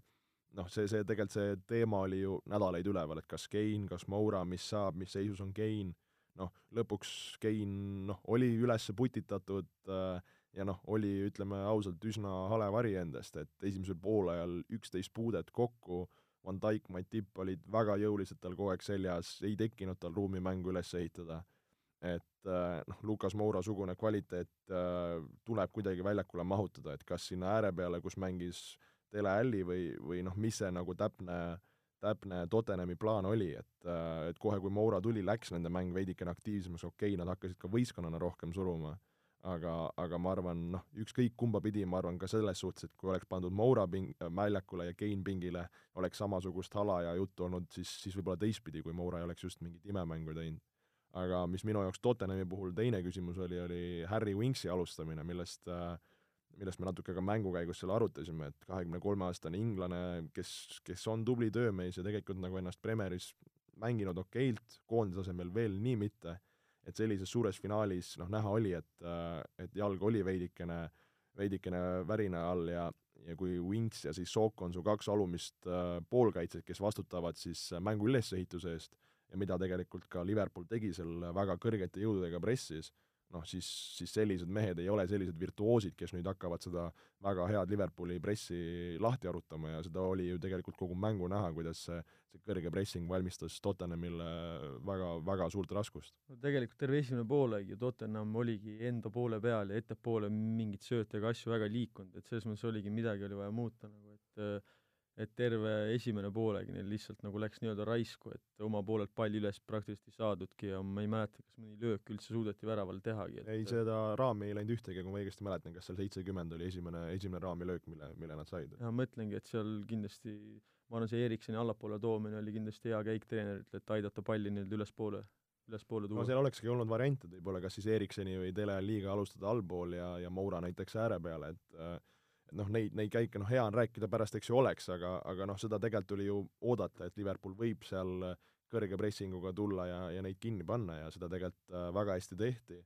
noh, see, see tegelikult see teema oli ju nädalaid üleval, et kas Kein, kas Moura, mis saab, mis seisus on Kein, noh, lõpuks Kein noh, oli üles putitatud äh, ja noh, oli, ütleme ausalt, üsna hale vari endast, et esimesel poolajal üksteist puudet kokku Van Dijk, Matip olid väga jõuliselt tal kogu aeg seljas, ei tekkinud tal ruumi mängu üles ehitada. et äh, noh, Lukas Moura-sugune kvaliteet äh, tuleb kuidagi väljakule mahutada, et kas sinna ääre peale, kus mängis Dele Alli või, või noh, mis see nagu täpne, täpne Tottenhami plaan oli, et äh, et kohe, kui Moura tuli, läks nende mäng veidikene aktiivsemaks, okei okay,, nad hakkasid ka võistkonnana rohkem suruma, aga, aga ma arvan, noh, ükskõik kumba pidi, ma arvan ka selles suhtes, et kui oleks pandud Moura ping-, väljakule ja Kein pingile, oleks samasugust hala ja juttu olnud siis, siis võib-olla teistpidi, kui Moura ei oleks just mingit imemängu teinud. aga mis minu jaoks Tottenhami puhul teine küsimus oli, oli Harry Winksi alustamine, millest äh, millest me natuke ka mängu käigus seal arutasime, et kahekümne kolme aastane inglane, kes, kes on tubli töömees ja tegelikult nagu ennast Premieris mänginud okeilt, koondise asemel veel nii mitte, et sellises suures finaalis noh, näha oli, et, et jalg oli veidikene, veidikene värina all ja ja kui Winks ja siis Sook on su kaks alumist äh, poolkaitset, kes vastutavad siis äh, mängu ülesehituse eest ja mida tegelikult ka Liverpool tegi seal väga kõrgete jõududega pressis, noh siis, siis sellised mehed ei ole sellised virtuoosid, kes nüüd hakkavad seda väga head Liverpooli pressi lahti arutama ja seda oli ju tegelikult kogu mängu näha, kuidas see, see kõrge pressing valmistas Tottenhamile väga, väga suurt raskust. no tegelikult terve esimene poolaeg ju Tottenham oligi enda poole peal ja ettepoole mingit sööta ega asju väga liikunud, et selles mõttes oligi midagi oli vaja muuta nagu, et et terve esimene poolegi neil lihtsalt nagu läks nii-öelda raisku, et oma poolelt palli üles praktiliselt ei saadudki ja ma ei mäleta, kas mõni löök üldse suudeti väravale tehagi, et ei, seda raami ei läinud ühtegi, kui ma õigesti mäletan, kas seal seitsekümmend oli esimene, esimene raamilöök, mille, mille nad said. ja mõtlengi, et seal kindlasti ma arvan, see Eriksoni allapoole toomine oli kindlasti hea käik treenerilt, et aidata palli nii-öelda ülespoole, ülespoole no tuua. seal olekski olnud variante võib-olla kas siis Eriksoni või Dele Alliga alustada allpool ja, ja Moura näiteks ääre peale, et äh, noh, neid, neid käike noh, hea on rääkida pärast, eks ju oleks, aga, aga noh, seda tegelikult oli ju oodata, et Liverpool võib seal kõrge pressinguga tulla ja, ja neid kinni panna ja seda tegelikult äh, väga hästi tehti.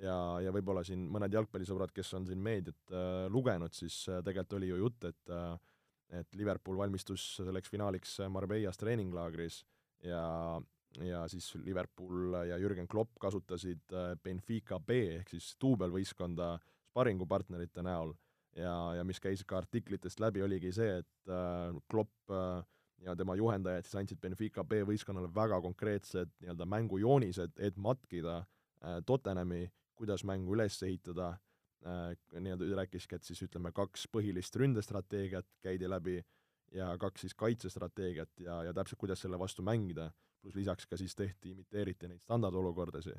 ja, ja võib-olla siin mõned jalgpallisõbrad, kes on siin meediat äh, lugenud, siis äh, tegelikult oli ju jutt, et äh, et Liverpool valmistus selleks finaaliks Marbeias treeninglaagris ja ja siis Liverpool ja Jürgen Klopp kasutasid äh, Benfica B ehk siis duubelvõistkonda sparingupartnerite näol ja, ja mis käis ka artiklitest läbi, oligi see, et äh, Klopp äh, ja tema juhendajad siis andsid Benfica B võistkonnale väga konkreetsed nii-öelda mängujoonised, et matkida äh, Tottenhami, kuidas mängu üles ehitada. Äh,, nii-öelda rääkiski, et siis ütleme, kaks põhilist ründestrateegiat käidi läbi ja kaks siis kaitsestrateegiat ja, ja täpselt, kuidas selle vastu mängida, pluss lisaks ka siis tehti, imiteeriti neid standardolukordasid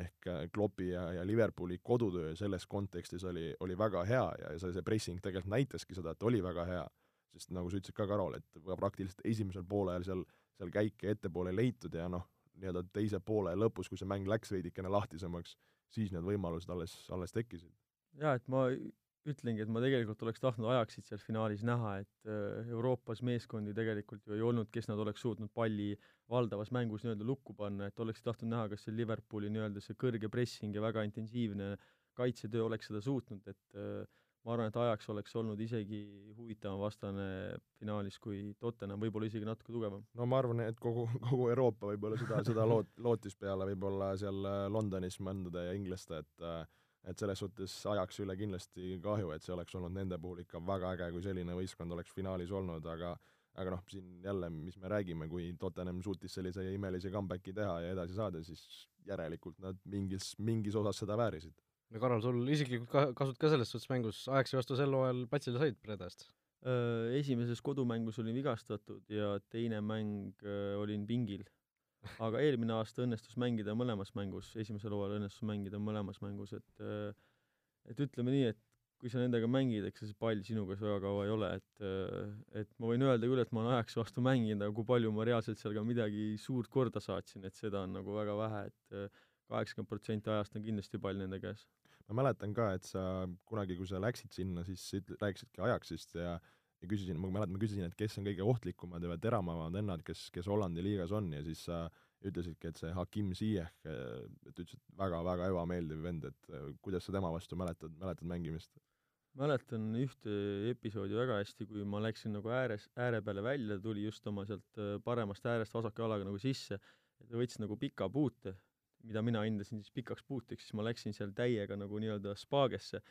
ehk Kloppi ja, ja Liverpooli kodutöö selles kontekstis oli, oli väga hea ja see, see pressing tegelikult näitaski seda, et oli väga hea. sest nagu sa ütlesid ka, Karol, et praktiliselt esimesel poolel seal, seal käike ettepoole ei leitud ja noh, nii-öelda teise poole lõpus, kui see mäng läks veidikene lahtisemaks, siis need võimalused alles, alles tekkisid. jaa, et ma ütlengi, et ma tegelikult oleks tahtnud Ajaxit seal finaalis näha, et äh, Euroopas meeskondi tegelikult ju ei olnud, kes nad oleks suutnud palli valdavas mängus nii-öelda lukku panna, et oleks tahtnud näha, kas see Liverpooli nii-öelda see kõrge pressing ja väga intensiivne kaitsetöö oleks seda suutnud, et äh, ma arvan, et Ajax oleks olnud isegi huvitavam vastane finaalis kui Tottenham, võib-olla isegi natuke tugevam. no ma arvan, et kogu, kogu Euroopa võib-olla seda, seda loot-, lootis peale võib-olla seal Londonis mõndade ja inglaste, et et selles suhtes ajaks üle kindlasti kahju, et see oleks olnud nende puhul ikka väga äge, kui selline võistkond oleks finaalis olnud, aga aga noh, siin jälle, mis me räägime, kui Tottenham suutis sellise imelise comeback'i teha ja edasi saada, siis järelikult nad mingis, mingis osas seda väärisid. no Karol, sul isiklikult ka-, kasud ka selles suhtes mängus Ajaxi vastu sel hooajal platsile said Predast? Esimeses kodumängus olin vigastatud ja teine mäng öö, olin pingil. Aga eelmine aasta õnnestus mängida mõlemas mängus, esimesel hooajal õnnestus mängida mõlemas mängus, et et ütleme nii, et kui sa nendega mängid, eks see pall sinuga väga kaua ei ole, et et ma võin öelda küll, et ma olen Ajaxi vastu mänginud, aga kui palju ma reaalselt seal ka midagi suurt korda saatsin, et seda on nagu väga vähe, et kaheksakümmend protsenti ajast on kindlasti pall nende käes. ma mäletan ka, et sa kunagi, kui sa läksid sinna, siis rääkisidki Ajaxist ja ja küsisin, ma mäletan, ma küsisin, et kes on kõige ohtlikumad ja teravamad vennad, kes, kes Hollandi liigas on ja siis sa ütlesidki, et see Hakim Ziyech, et ütlesid väga-väga ebameeldiv vend, et kuidas sa tema vastu mäletad, mäletad mängimist? mäletan ühte episoodi väga hästi, kui ma läksin nagu ääres, ääre peale välja, tuli just oma sealt äh, paremast äärest vasaka jalaga nagu sisse, ja ta võttis nagu pika puute, mida mina hindasin siis pikaks puuteks, siis ma läksin seal täiega nagu nii-öelda spaagesse,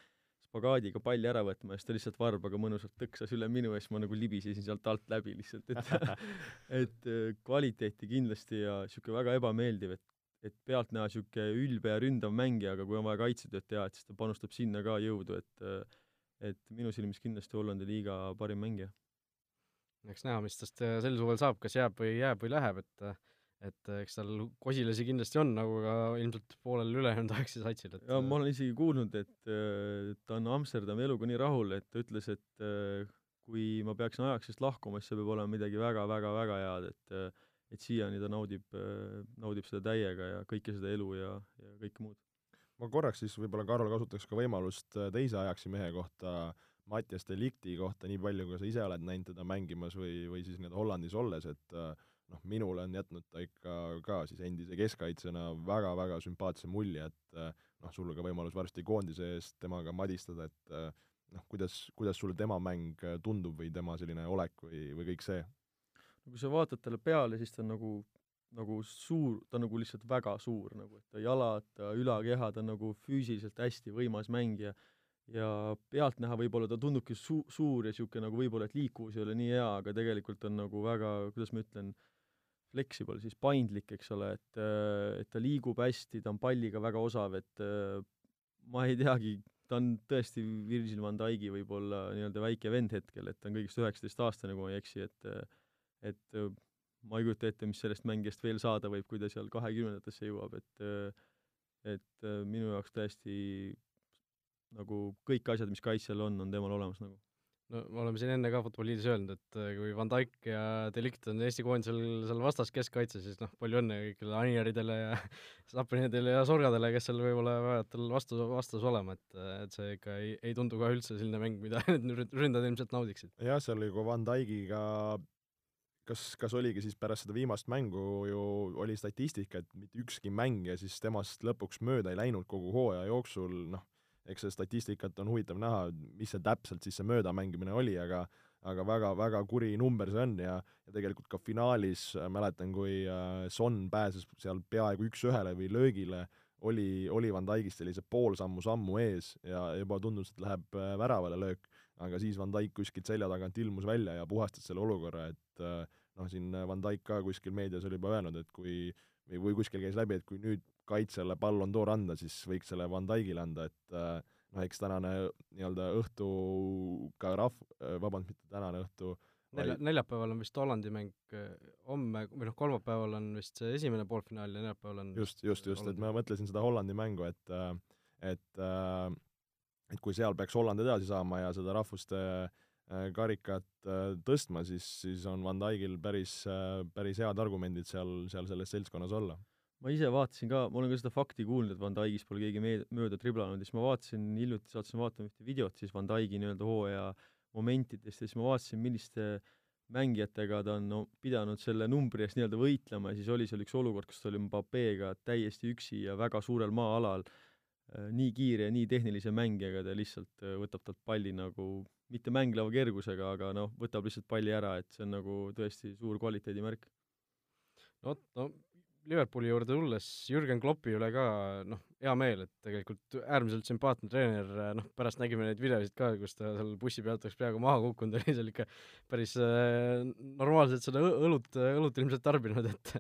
spagaadiga palli ära võtma ja siis ta lihtsalt varbaga mõnusalt tõksas üle minu ja siis ma nagu libisesin sealt alt läbi lihtsalt, et et äh, kvaliteeti kindlasti ja niisugune väga ebameeldiv, et et pealtnäha niisugune ülbe ja ründav mängija, aga kui on vaja kaitsetööd teha, et siis ta panustab sinna ka jõudu, et äh, et minu silmis kindlasti Hollandi liiga parim mängija. eks näha, mis tast äh, sel suvel saab, kas jääb või jääb või läheb, et et äh, eks tal kosilasi kindlasti on, nagu ka ilmselt poolel ülejäänud Ajaxi satsil, et ja ma olen isegi kuulnud, et ta on Amsterdami eluga nii rahul, et ta ütles, et kui ma peaksin Ajaxist lahkuma, siis see peab olema midagi väga-väga-väga head, et et siiani ta naudib, naudib seda täiega ja kõike seda elu ja, ja kõike muud. Ma korraks siis võib-olla, Karol, kasutaks ka võimalust äh, teise ajaksi mehe kohta, Mattias Delikti kohta, nii palju, kui sa ise oled näinud teda mängimas või, või siis nii-öelda Hollandis olles, et äh, noh, minule on jätnud ta ikka ka siis endise keskkaitsjana väga-väga sümpaatse mulje, et äh, noh, sul on ka võimalus varsti koondise eest temaga madistada, et noh, kuidas, kuidas sulle tema mäng tundub või tema selline olek või, või kõik see? no kui sa vaatad talle peale, siis ta on nagu nagu suur, ta on nagu lihtsalt väga suur nagu, et ta jalad, ta ülakeha, ta on nagu füüsiliselt hästi võimas mängija ja pealtnäha võib-olla ta tundubki su-, suur ja niisugune nagu võib-olla, et liikuvus ei ole nii hea, aga tegelikult on nagu väga, kuidas ma ütlen, flexible, siis paindlik, eks ole, et, et ta liigub hästi, ta on palliga väga osav, et ma ei teagi, ta on tõesti Virgil van Dijk'i võib-olla nii-öelda väike vend hetkel, et ta on kõigest üheksateistaastane, kui ma ei eksi, et et ma ei kujuta ette, mis sellest mängijast veel saada võib, kui ta seal kahekümnendatesse jõuab, et et minu jaoks täiesti nagu kõik asjad, mis kaitsjal on, on temal olemas nagu. No me oleme siin enne ka Futboliidis öelnud, et kui Van Dijk ja Delict on Eesti koondisel seal vastas keskkaitses, siis noh, palju õnne kõigile Aniaridele ja Sapinidele ja Sorgadele, kes seal võib-olla peavad tal vastu, vastas olema, et, et see ikka ei, ei tundu ka üldse selline mäng, mida need ründajad ilmselt naudiksid. jah, seal oli ka Van Dijkiga kas, kas oligi siis pärast seda viimast mängu ju oli statistika, et mitte ükski mängija siis temast lõpuks mööda ei läinud kogu hooaja jooksul, noh, eks seda statistikat on huvitav näha, mis see täpselt siis see möödamängimine oli, aga aga väga-väga kuri number see on ja, ja tegelikult ka finaalis äh, mäletan, kui äh, Son pääses seal peaaegu üks-ühele või löögile, oli, oli Van Dijkist sellise pool sammu ees ja juba tundus, et läheb äh, väravale löök aga siis Van Dijk kuskilt selja tagant ilmus välja ja puhastas selle olukorra, et noh, siin Van Dijk ka kuskil meedias oli juba öelnud, et kui või, või kuskil käis läbi, et kui nüüd kaitsjale Ballon d'Or anda, siis võiks selle Van Dijkile anda, et äh, noh, eks tänane nii-öelda õhtu ka rahv-, äh, vabandust, mitte tänane õhtu, Nelja, neljapäeval on vist Hollandi mäng, homme või noh, kolmapäeval on vist see esimene poolfinaal ja neljapäeval on just, just, just, et ma mõtlesin seda Hollandi mängu, et et äh, et kui seal peaks Holland edasi saama ja seda rahvuste äh, karikat äh, tõstma, siis, siis on Van Dijkil päris, äh, päris head argumendid seal, seal selles seltskonnas olla. Ma ise vaatasin ka, ma olen ka seda fakti kuulnud, et Van Dijkist pole keegi meed-, mööda triblanud ja siis ma vaatasin, hiljuti sattusin vaatama ühte videot siis Van Dijki nii-öelda hooaja momentidest ja siis ma vaatasin, milliste mängijatega ta on no, pidanud selle numbri eest nii-öelda võitlema ja siis oli seal üks olukord, kus ta oli Mbappéga täiesti üksi ja väga suurel maa-alal Äh, nii kiire ja nii tehnilise mängijaga ta lihtsalt äh, võtab talt palli nagu mitte mängleva kergusega, aga noh, võtab lihtsalt palli ära, et see on nagu tõesti suur kvaliteedimärk. no vot, no Liverpooli juurde tulles Jürgen Kloppi üle ka noh, hea meel, et tegelikult äärmiselt sümpaatne treener, noh pärast nägime neid videosid ka, kus ta seal bussi pealt oleks peaaegu maha kukkunud, oli seal ikka päris äh, normaalselt seda õlut, õlut ilmselt tarbinud, et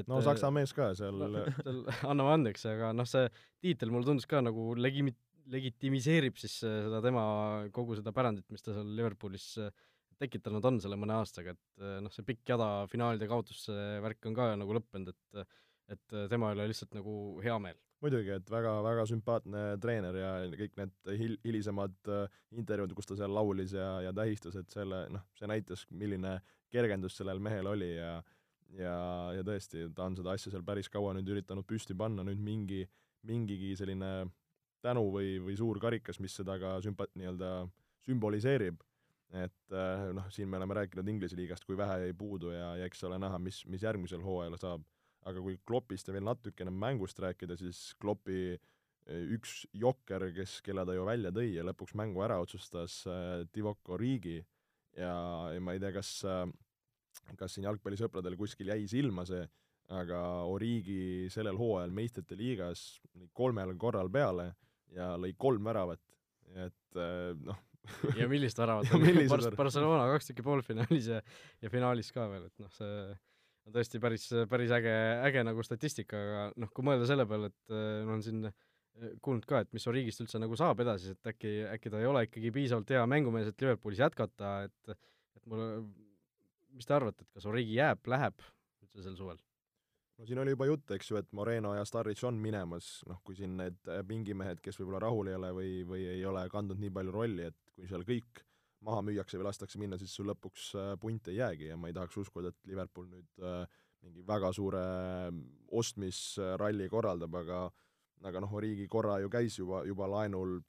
et no saksa mees ka seal no, seal anname andeks, aga noh, see tiitel mulle tundus ka nagu legimi-, legitimiseerib siis seda tema kogu seda pärandit, mis ta seal Liverpoolis tekitanud on selle mõne aastaga, et noh, see pikk jada finaalide kaotusse värk on ka nagu lõppenud, et et tema üle lihtsalt nagu hea meel. Muidugi, et väga-väga sümpaatne treener ja kõik need hil-, hilisemad äh, intervjuud, kus ta seal laulis ja, ja tähistas, et selle, noh, see näitas, milline kergendus sellel mehel oli ja ja, ja tõesti, ta on seda asja seal päris kaua nüüd üritanud püsti panna, nüüd mingi, mingigi selline tänu või, või suur karikas, mis seda ka sümpa-, nii-öelda sümboliseerib, et äh, noh, siin me oleme rääkinud Inglise liigast, kui vähe jäi puudu ja, ja eks ole näha, mis, mis järgmisel hooajal saab. aga kui Kloppist ja veel natukene mängust rääkida, siis Kloppi äh, üks jokker, kes, kelle ta ju välja tõi ja lõpuks mängu ära otsustas, äh, Divock Origi, ja, ja ma ei tea, kas kas siin jalgpallisõpradel kuskil jäi silma see, aga Origi sellel hooajal meistrite liigas kolmel korral peale ja lõi kolm väravat, et äh, noh ja millist väravat Bar Barcelona kaks tükki poolfinaalis ja, ja finaalis ka veel, et noh, see on tõesti päris, päris äge, äge nagu statistika, aga noh, kui mõelda selle peale, et äh, no on siin äh, kuulnud ka, et mis Origist üldse nagu saab edasi, et äkki, äkki ta ei ole ikkagi piisavalt hea mängumees, et Liverpoolis jätkata, et et mulle, mis te arvate, et kas Origi jääb, läheb üldse sel suvel? No siin oli juba jutt, eks ju, et Moreno ja Starrich on minemas, noh, kui siin need äh, pingimehed, kes võib-olla rahul ei ole või, või ei ole kandnud nii palju rolli, et kui seal kõik maha müüakse või lastakse minna, siis sul lõpuks äh, punt ei jäägi. Ja ma ei tahaks uskuda, et Liverpool nüüd äh, mingi väga suure ostmisralli korraldab, aga aga noh, Origi korra ju käis juba, juba laenul,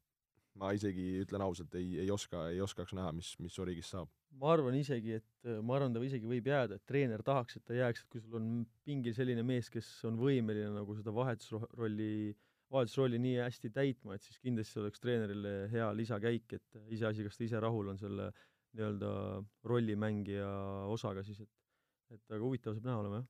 ma isegi ütlen ausalt, ei, ei oska, ei oskaks näha, mis, mis Origist saab ma arvan isegi, et ma arvan, ta isegi võib jääda, et treener tahaks, et ta jääks, et kui sul on pingil selline mees, kes on võimeline nagu seda vahetusrolli, vahetusrolli nii hästi täitma, et siis kindlasti oleks treenerile hea lisakäik, et iseasi, kas ta ise rahul on selle nii-öelda rollimängija osaga siis, et et aga huvitav saab näha olema, jah.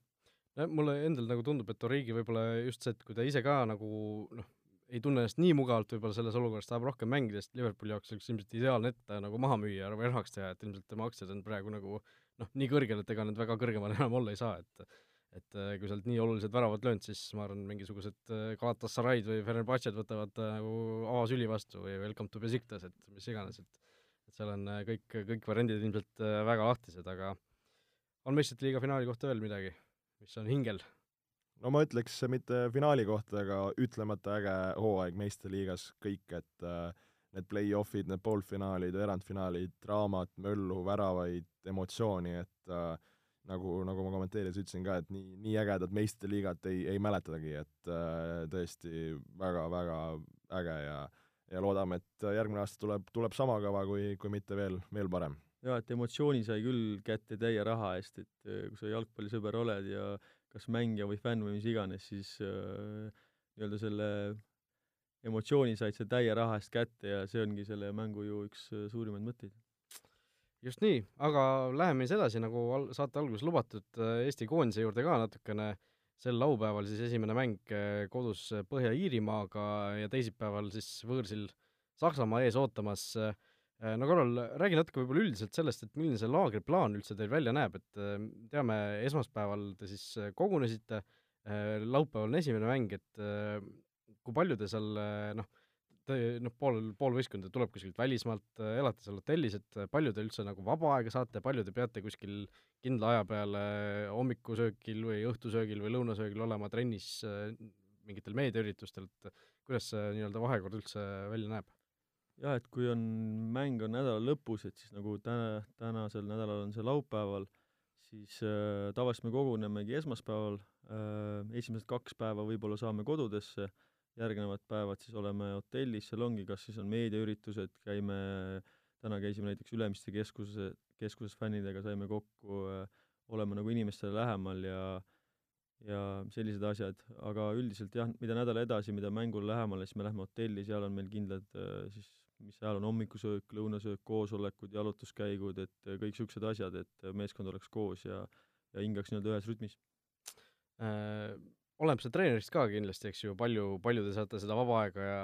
no mulle endal nagu tundub, et Origi võib-olla just see, et kui ta ise ka nagu noh, ei tunne ennast nii mugavalt võib-olla selles olukorras, tahab rohkem mängida, sest Liverpooli jaoks oleks ilmselt ideaalne ette nagu maha müüa või rahaks teha, et ilmselt tema aktsiad on praegu nagu noh, nii kõrgel, et ega need väga kõrgemal enam olla ei saa, et et äh, kui sealt nii olulised väravad löönud, siis ma arvan, mingisugused äh, Galatasaraid või Fenerbahce'd võtavad äh, nagu avasüli vastu või Welcome to Besiktas, et mis iganes, et et seal on kõik, kõik variandid ilmselt väga lahtised, aga on meistrite liiga finaali kohta veel midagi, mis on hingel? No ma ütleks mitte finaali kohta, aga ütlemata äge hooaeg meistriliigas, kõik, et äh, need play-off'id, need poolfinaalid, veerandfinaalid, draamat, möllu, väravaid, emotsiooni, et äh, nagu, nagu ma kommenteerides ütlesin ka, et nii, nii ägedat meistriliigat ei, ei mäletagi, et äh, tõesti väga-väga äge ja ja loodame, et järgmine aasta tuleb, tuleb sama kõva, kui, kui mitte veel, veel parem. jaa, et emotsiooni sai küll kätte täie raha eest, et äh, kui sa jalgpallisõber oled ja kas mängija või fänn või mis iganes, siis äh, nii-öelda selle emotsiooni said sa täie raha eest kätte ja see ongi selle mängu ju üks äh, suurimaid mõtteid. just nii, aga läheme siis edasi, nagu al-, saate alguses lubatud, äh, Eesti koondise juurde ka natukene, sel laupäeval siis esimene mäng kodus Põhja-Iirimaaga ja teisipäeval siis võõrsil Saksamaa ees ootamas Äh, no Karol, räägi natuke võib-olla üldiselt sellest, et milline see laagriplaan üldse teil välja näeb, et äh, teame, esmaspäeval te siis äh, kogunesite, laupäeval on esimene mäng, et kui palju te seal noh, te noh, pool, pool võistkonda tuleb kuskilt välismaalt, elate seal hotellis, et palju te üldse nagu vaba aega saate, palju te peate kuskil kindla aja peale hommikusöögil või õhtusöögil või lõunasöögil olema trennis mingitel meediaüritustel, et kuidas see nii-öelda vahekord üldse välja näeb? Jah, et kui on, mäng on nädala lõpus, et siis nagu täna, tänasel nädalal on see laupäeval, siis äh, tavaliselt me kogunemegi esmaspäeval äh,, esimesed kaks päeva võib-olla saame kodudesse, järgnevad päevad siis oleme hotellis, seal ongi, kas siis on meediaüritused, käime, täna käisime näiteks Ülemiste keskuse, keskuses fännidega, saime kokku äh,, oleme nagu inimestele lähemal ja ja sellised asjad, aga üldiselt jah, mida nädal edasi, mida mängule lähemale, siis me lähme hotelli, seal on meil kindlad äh, siis mis seal on, hommikusöök, lõunasöök, koosolekud, jalutuskäigud, et äh, kõik niisugused asjad, et äh, meeskond oleks koos ja ja hingaks nii-öelda ühes rütmis äh,. Oleneb see treenerist ka kindlasti, eks ju, palju, palju te saate seda vaba aega ja,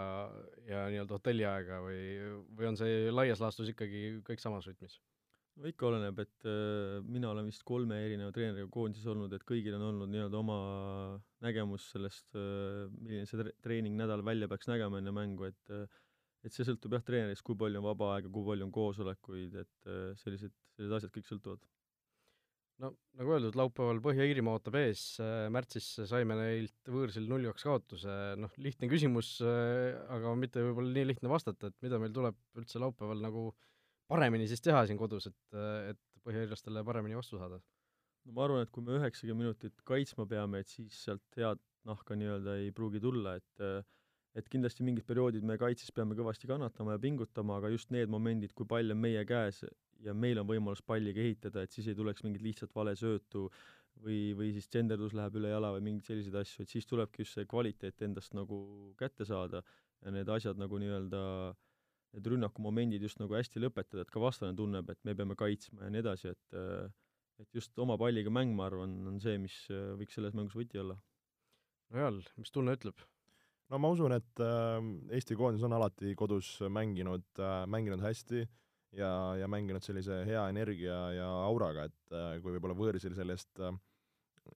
ja nii-öelda hotelliaega või, või on see laias laastus ikkagi kõik samas rütmis? no ikka oleneb, et äh, mina olen vist kolme erineva treeneriga koondises olnud, et kõigil on olnud nii-öelda oma nägemus sellest äh,, milline see tre treeningnädal välja peaks nägema enne mängu, et äh, et see sõltub jah treenerist, kui palju on vaba aega, kui palju on koosolekuid, et äh, sellised, sellised asjad kõik sõltuvad. no nagu öeldud, laupäeval Põhja-Iirimaa ootab ees, märtsis saime neilt võõrsil null-kaks kaotuse, noh, lihtne küsimus, aga mitte võib-olla nii lihtne vastata, et mida meil tuleb üldse laupäeval nagu paremini siis teha siin kodus, et, et põhja-iirlastele paremini vastu saada? no ma arvan, et kui me üheksakümmend minutit kaitsma peame, et siis sealt head nahka nii-öelda ei pruugi tulla, et et kindlasti mingid perioodid me kaitses peame kõvasti kannatama ja pingutama, aga just need momendid, kui pall on meie käes ja meil on võimalus palliga ehitada, et siis ei tuleks mingit lihtsat valesöötu või, või siis genderdus läheb üle jala või mingeid selliseid asju, et siis tulebki just see kvaliteet endast nagu kätte saada ja need asjad nagu nii-öelda need rünnakumomendid just nagu hästi lõpetada, et ka vastane tunneb, et me peame kaitsma ja nii edasi, et et just oma palliga mäng, ma arvan, on see, mis võiks selles mängus võti olla no Jal, mis tunne ütleb? No ma usun, et äh, Eesti koondis on alati kodus mänginud äh,, mänginud hästi ja, ja mänginud sellise hea energia ja auraga, et äh, kui võib-olla võõrsil sellest äh,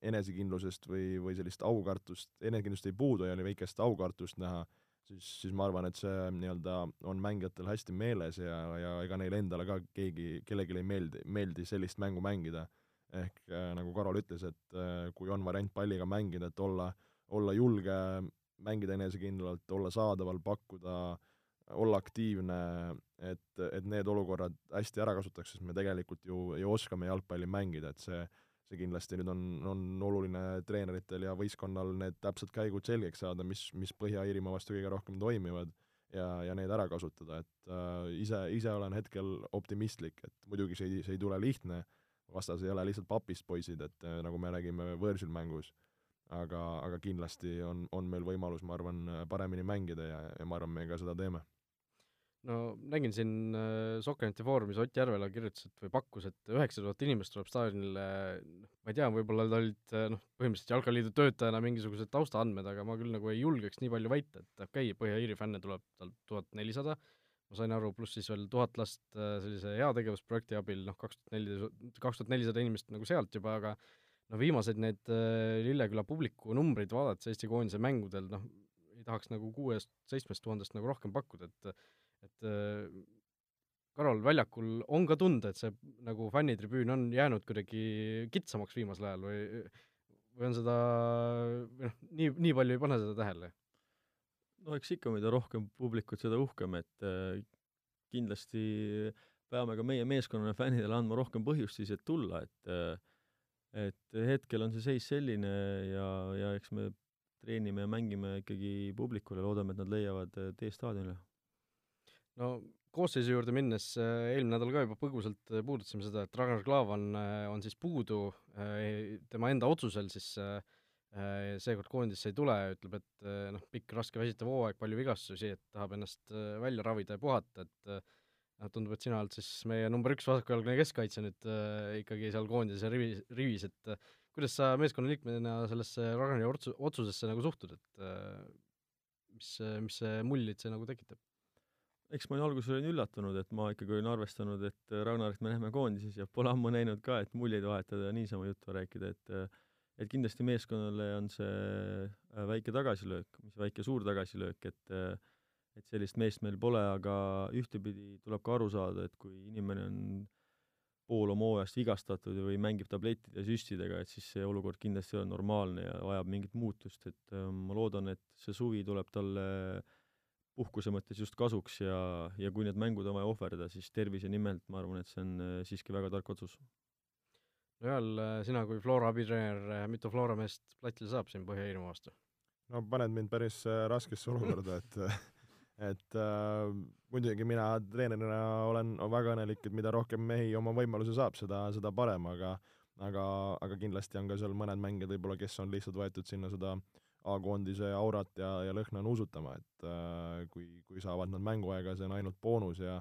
enesekindlusest või, või sellist aukartust, enesekindlust ei puudu ja oli väikest aukartust näha, siis, siis ma arvan, et see nii-öelda on mängijatel hästi meeles ja, ja ega neile endale ka keegi, kellelegi ei meeldi, meeldi sellist mängu mängida. ehk äh, nagu Karol ütles, et äh, kui on variant palliga mängida, et olla olla julge, mängida enesekindlalt, olla saadaval, pakkuda, olla aktiivne, et, et need olukorrad hästi ära kasutaks, sest me tegelikult ju, ju oskame jalgpalli mängida, et see see kindlasti nüüd on, on oluline treeneritel ja võistkonnal need täpsed käigud selgeks saada, mis, mis Põhja-Iirimaa vastu kõige rohkem toimivad ja, ja need ära kasutada, et äh, ise, ise olen hetkel optimistlik, et muidugi see ei, see ei tule lihtne, vastas ei ole lihtsalt papist poisid, et äh, nagu me nägime võõrsil mängus aga, aga kindlasti on, on meil võimalus, ma arvan, paremini mängida ja, ja ma arvan, me ka seda teeme. no nägin siin äh, Sokkerneti foorumis Ott Järvela kirjutas, et või pakkus, et üheksa tuhat inimest tuleb staadionile, noh, ma ei tea, võib-olla tal olid äh, noh, põhimõtteliselt Jalkaliidu töötajana mingisugused taustaandmed, aga ma küll nagu ei julgeks nii palju väita, et okei okay,, Põhja-Iiri fänne tuleb tal tuhat nelisada, ma sain aru, pluss siis veel tuhat last äh, sellise heategevusprojekti abil, noh, kaks tuhat neli, kaks tuhat nelisada inimest nagu sealt juba, aga no viimased need äh, Lilleküla publiku numbrid vaadates Eesti koondise mängudel, noh, ei tahaks nagu kuuest-seitsmest tuhandest nagu rohkem pakkuda, et et äh, Karol, väljakul on ka tunda, et see nagu fännitribüün on jäänud kuidagi kitsamaks viimasel ajal või või on seda, või noh, nii, nii palju ei pane seda tähele? no eks ikka, mida rohkem publikut, seda uhkem, et äh, kindlasti peame ka meie meeskonnale, fännidele andma rohkem põhjust siis, et tulla, et äh, et hetkel on see seis selline ja, ja eks me treenime ja mängime ikkagi publikule, loodame, et nad leiavad äh, tee staadionile. no koosseisu juurde minnes, äh, eelmine nädal ka juba põgusalt äh, puudutasime seda, et Ragnar Klavan on siis puudu, tema enda otsusel siis seekord koondisse ei tule, ütleb, et noh, pikk, raske, väsitav hooaeg, palju vigastusi, et tahab ennast välja ravida ja puhata, et tundub, et sina oled siis meie number üks vasakjalgne keskkaitsja nüüd äh, ikkagi seal koondise rivis, rivis, et äh, kuidas sa meeskonnaliikmena sellesse Ragnari otsu-, otsusesse nagu suhtud, et äh, mis, mis see mullid see nagu tekitab? eks ma alguses olin üllatunud, et ma ikkagi olin arvestanud, et Ragnarit me näeme koondises ja pole ammu näinud ka, et muljeid vahetada ja niisama juttu rääkida, et et kindlasti meeskonnale on see äh, väike tagasilöök, mis väike suur tagasilöök, et äh, et sellist meest meil pole, aga ühtepidi tuleb ka aru saada, et kui inimene on pool oma hooajast vigastatud või mängib tablettide ja süstidega, et siis see olukord kindlasti ei ole normaalne ja vajab mingit muutust, et äh, ma loodan, et see suvi tuleb talle puhkuse mõttes just kasuks ja, ja kui need mängud on vaja ohverdada, siis tervise nimelt ma arvan, et see on äh, siiski väga tark otsus. no Joel, äh, sina kui Flora abitreener, mitu Flora meest platile saab siin Põhja-Iirimaa vastu? no paned mind päris raskesse olukorda, et et äh, muidugi mina treenerina olen väga õnnelik, et mida rohkem mehi oma võimaluse saab, seda, seda parem, aga aga, aga kindlasti on ka seal mõned mängijad võib-olla, kes on lihtsalt võetud sinna seda A-koondise aurat ja, ja lõhna nuusutama, et äh, kui, kui saavad nad mänguaega, see on ainult boonus ja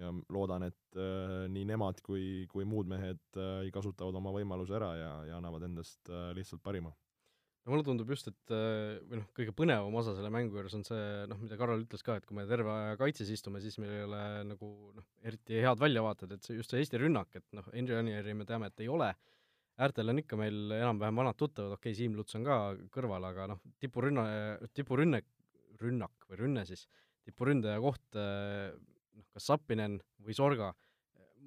ja loodan, et äh, nii nemad kui, kui muud mehed äh, kasutavad oma võimaluse ära ja, ja annavad endast äh, lihtsalt parima no mulle tundub just, et äh, või noh, kõige põnevam osa selle mängu juures on see noh, mida Karol ütles ka, et kui me terve aja kaitses istume, siis meil ei ole nagu noh, eriti head väljavaated, et see just see Eesti rünnak, et noh, Henri Anieri me teame, et ei ole, äärtel on ikka meil enam-vähem vanad tuttavad, okei okay,, Siim Luts on ka kõrval, aga noh, tipurünna, tipurünne, rünnak või rünne siis, tipuründaja koht äh, noh, kas Sapinen või Sorga,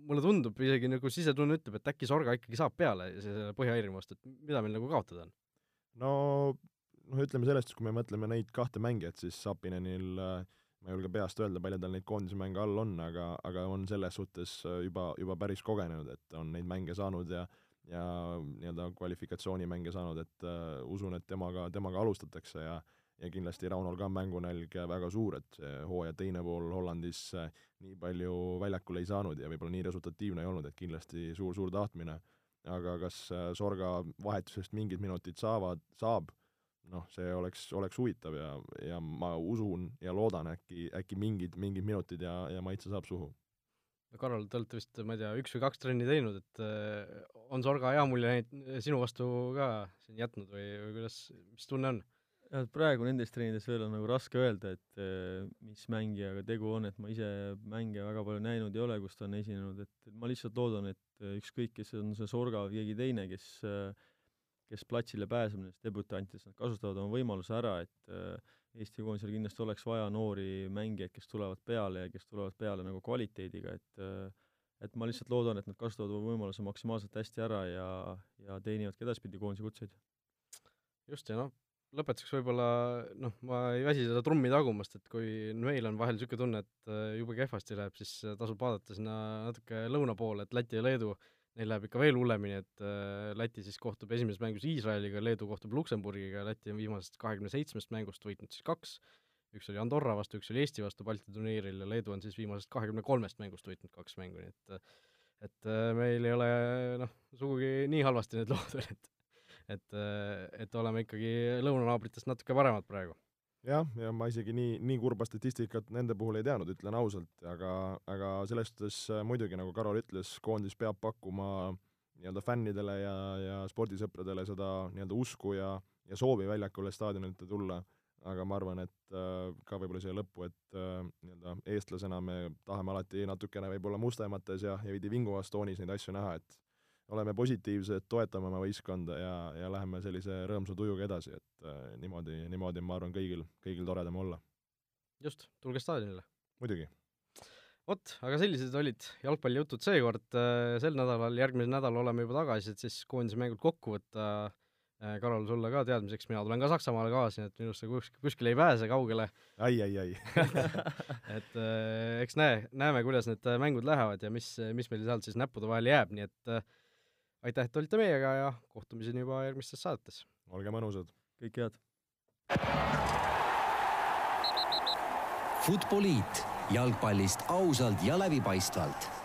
mulle tundub isegi nagu sisetunne ütleb, et äkki Sorga ikkagi saab peale selle Põhja-Iirimaa vastu, et mida meil nagu kaotada on? No noh, ütleme sellest, kui me mõtleme neid kahte mängijat, siis Sapinenil äh, ma ei julge peast öelda, palju tal neid koondise mänge all on, aga, aga on selles suhtes äh, juba, juba päris kogenenud, et on neid mänge saanud ja ja nii-öelda kvalifikatsioonimänge saanud, et uh, usun, et temaga, temaga alustatakse ja ja kindlasti Raunol ka mängunälg väga suur, et see hooaja teine pool Hollandis uh, nii palju väljakule ei saanud ja võib-olla nii resultatiivne ei olnud, et kindlasti suur-suur tahtmine, aga kas uh, Sorga vahetusest mingid minutid saavad, saab, noh, see oleks, oleks huvitav ja, ja ma usun ja loodan äkki, äkki mingid, mingid minutid ja, ja maitse saab suhu. no Karol, te olete vist, ma ei tea, üks või kaks trenni teinud, et äh, on Sorga hea mulje neid sinu vastu ka siin jätnud või, või kuidas, mis tunne on? Jah, et praegu nendes treenides veel on nagu raske öelda, et äh, mis mängijaga tegu on, et ma ise mänge väga palju näinud ei ole, kus ta on esinenud, et ma lihtsalt loodan, et ükskõik, kes on see Sorga või keegi teine, kes äh, kes platsile pääseb nendest debütantidest, nad kasutavad oma võimaluse ära, et äh, Eesti koondisel kindlasti oleks vaja noori mängijaid, kes tulevad peale ja kes tulevad peale nagu kvaliteediga, et äh, et ma lihtsalt loodan, et nad kasutavad oma võimaluse maksimaalselt hästi ära ja, ja teenivad ka edaspidi koondise kutseid. just, ja noh, lõpetuseks võib-olla noh, ma ei väsi seda trummi tagumast, et kui meil on vahel niisugune tunne, et äh, jube kehvasti läheb, siis tasub vaadata sinna natuke lõuna poole, et Läti ja Leedu äh, neil läheb ikka veel hullemini, et äh, Läti siis kohtub esimeses mängus Iisraeliga, Leedu kohtub Luksemburgiga, Läti on viimasest kahekümne seitsmest mängust võitnud siis kaks, üks oli Andorra vastu, üks oli Eesti vastu Balti turniiril ja Leedu on siis viimasest kahekümne kolmest mängust võitnud kaks mängu, nii et et äh, meil ei ole noh, sugugi nii halvasti need lood veel, et et, äh, et oleme ikkagi lõunanaabritest natuke paremad praegu. Jah, ja ma isegi nii, nii kurba statistikat nende puhul ei teadnud, ütlen ausalt, aga, aga selles suhtes äh, muidugi, nagu Karol ütles, koondis peab pakkuma nii-öelda fännidele ja, ja spordisõpradele seda nii-öelda usku ja, ja soovi väljakule staadionite tulla, aga ma arvan, et äh, ka võib-olla siia lõppu, et äh, nii-öelda eestlasena me tahame alati natukene võib-olla mustemates ja, ja veidi vinguvas toonis neid asju näha, et oleme positiivsed, toetame oma võistkonda ja, ja läheme sellise rõõmsa tujuga edasi, et äh, niimoodi, niimoodi on, ma arvan, kõigil, kõigil toredam olla. just, tulge staadionile. muidugi. vot, aga sellised olid jalgpallijutud seekord, äh, sel nädalal, järgmisel nädalal oleme juba tagasi, et siis koondise mängud kokku võtta äh,. Karol, sulle ka teadmiseks, mina tulen ka Saksamaale kaasa, nii et minust sa kuskil, kuskil ei pääse kaugele. ai, ai, ai et äh, eks näe, näeme, kuidas need mängud lähevad ja mis, mis meil sealt siis näppude vahele jääb, nii et aitäh, et olite meiega ja kohtumiseni juba järgmistes saadetes. olge mõnusad. kõike head. Futboliit jalgpallist ausalt ja läbipaistvalt